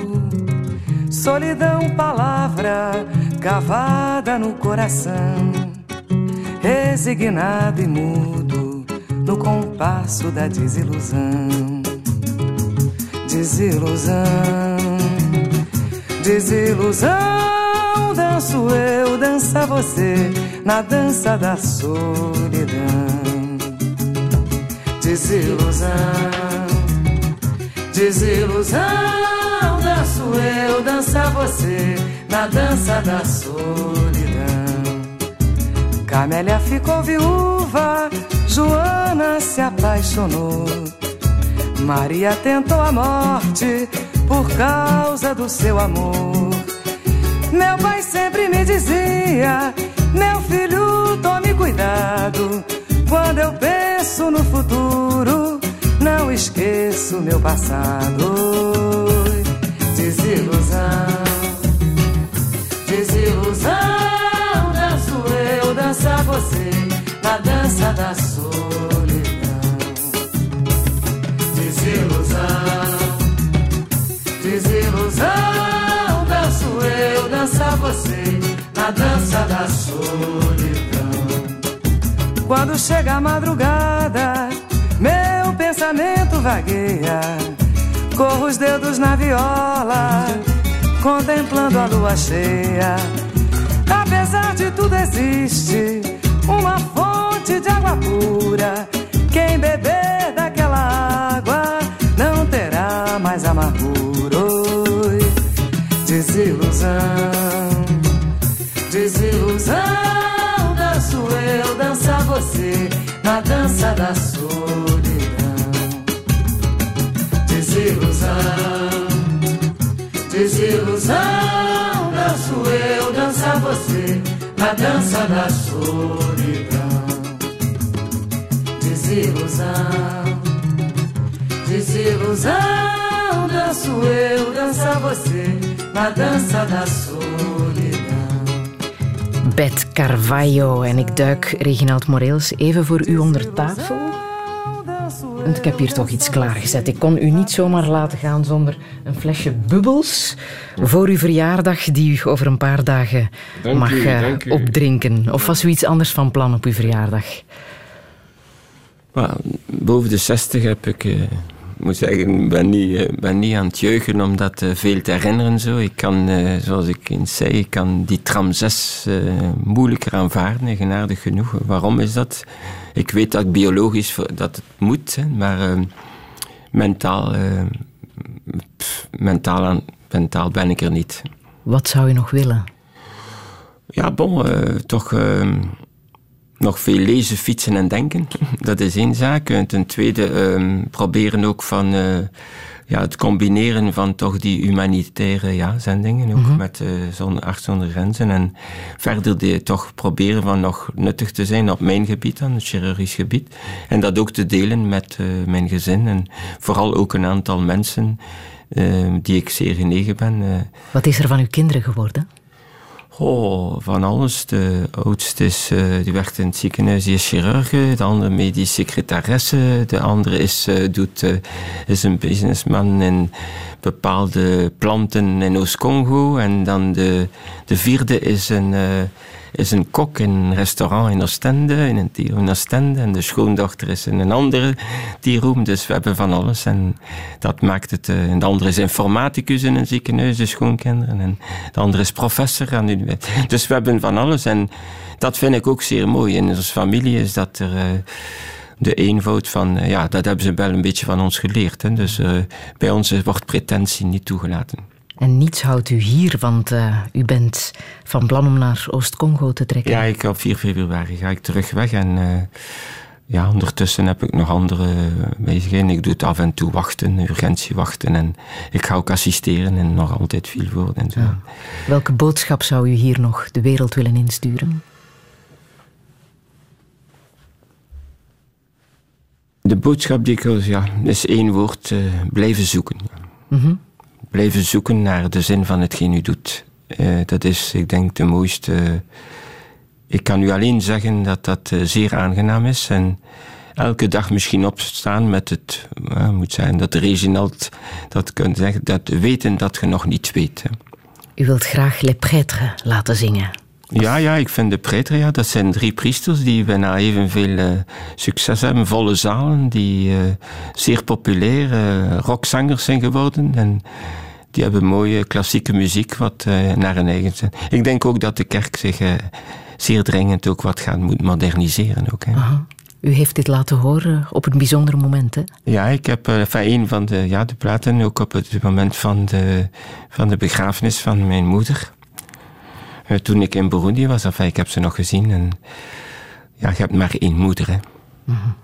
solidão, palavra cavada no coração, resignado e mudo no compasso da desilusão. Desilusão, desilusão, danço eu, dança você na dança da solidão desilusão, desilusão. Danço eu, dança você na dança da solidão. Camélia ficou viúva, Joana se apaixonou. Maria tentou a morte por causa do seu amor. Meu pai sempre me dizia: Meu filho, tome cuidado quando eu penso no futuro, não esqueço meu passado. Desilusão, desilusão, danço eu, dança você, na dança da solidão. Desilusão, desilusão, danço eu, dança você, na dança da solidão. Quando chega a madrugada, meu pensamento vagueia. Corro os dedos na viola, contemplando a lua cheia. Apesar de tudo, existe uma fonte de água pura. Quem beber daquela água não terá mais amargura. Desilusão dança da solidão. Desilusão, desilusão, danço eu, dança você na dança da solidão. Desilusão, desilusão, danço eu, dança você na dança da solidão. Bet Carvalho en ik duik Reginald Moreels even voor u onder tafel. Want ik heb hier toch iets klaargezet. Ik kon u niet zomaar laten gaan zonder een flesje bubbels voor uw verjaardag, die u over een paar dagen Dank mag u, eh, opdrinken. Of was u iets anders van plan op uw verjaardag? Maar boven de 60 heb ik, eh, moet zeggen, ben niet, eh, ben niet aan het juichen om dat eh, veel te herinneren. Zo. Ik kan, eh, zoals ik eens zei, ik kan die tram 6 eh, moeilijker aanvaarden, eigenaardig genoeg. Waarom is dat? Ik weet dat ik biologisch dat het moet, maar eh, mentaal, eh, pff, mentaal, aan, mentaal ben ik er niet. Wat zou u nog willen? Ja, bon, toch eh, nog veel lezen, fietsen en denken. Dat is één zaak. En ten tweede eh, proberen ook van eh, ja, het combineren van toch die humanitaire ja, zendingen, ook met eh zonder, Arts zonder Grenzen. En verder die, toch proberen van nog nuttig te zijn op mijn gebied dan, het chirurgisch gebied. En dat ook te delen met eh, mijn gezin en vooral ook een aantal mensen eh, die ik zeer genegen ben. Wat is er van uw kinderen geworden? Oh, van alles. De oudste is, eh, die werkt in het ziekenhuis, die is chirurg. De andere medisch secretaresse. De andere is, eh, doet, eh, is een businessman in bepaalde planten in Oost-Congo. En dan de, de vierde is een, is een kok in een restaurant in Oostende, in een tierroom in Oostende. En de schoondochter is in een andere tierroom. Dus we hebben van alles. En dat maakt het... eh, en de andere is informaticus in een ziekenhuis, de schoonkinderen. En de andere is professor aan de universiteit. Dus we hebben van alles. En dat vind ik ook zeer mooi. In onze familie is dat er... eh, de eenvoud van, eh, ja, dat hebben ze wel een beetje van ons geleerd. Hè. Dus bij ons wordt pretentie niet toegelaten. En niets houdt u hier, want eh, u bent van plan om naar Oost-Congo te trekken. Ja, ik, op 4 februari ga ik terug weg en eh, ja, ondertussen heb ik nog andere bezigheden. Ik doe het af en toe wachten, urgentie wachten en ik ga ook assisteren en nog altijd veel voor en zo. Welke boodschap zou u hier nog de wereld willen insturen? De boodschap die ik wil, ja, is één woord, eh, blijven zoeken. Mhm. Blijven zoeken naar de zin van hetgeen u doet. Eh, dat is, ik denk, de mooiste... ik kan u alleen zeggen dat dat eh, zeer aangenaam is. En elke dag misschien opstaan met het... eh, moet zijn dat Reginald dat kunt zeggen. Dat weten dat je nog niets weet. Hè. U wilt graag Les Prêtres laten zingen. Ja, ja, ik vind de preter, ja, dat zijn drie priesters die bijna evenveel succes hebben. Volle zalen, die zeer populair eh, rockzangers zijn geworden. En die hebben mooie klassieke muziek wat eh, naar hun eigen zin. Ik denk ook dat de kerk zich eh, zeer dringend ook wat gaat moet moderniseren. Ook, hè. Aha. U heeft dit laten horen op een bijzonder moment, hè? Ja, ik heb eh, van een van de, ja, de platen ook op het moment van de, van de begrafenis van mijn moeder. Toen ik in Burundi was, enfin, ik heb ze nog gezien. En, ja, je hebt maar één moeder. Hè. Le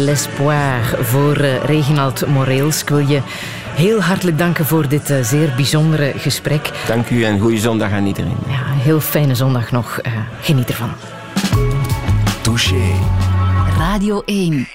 l'espoir voor uh, Reginald Moreels. Ik wil je heel hartelijk danken voor dit uh, zeer bijzondere gesprek. Dank u en goede zondag aan iedereen. Ja, heel fijne zondag nog. Uh, geniet ervan. Touché. Radio 1.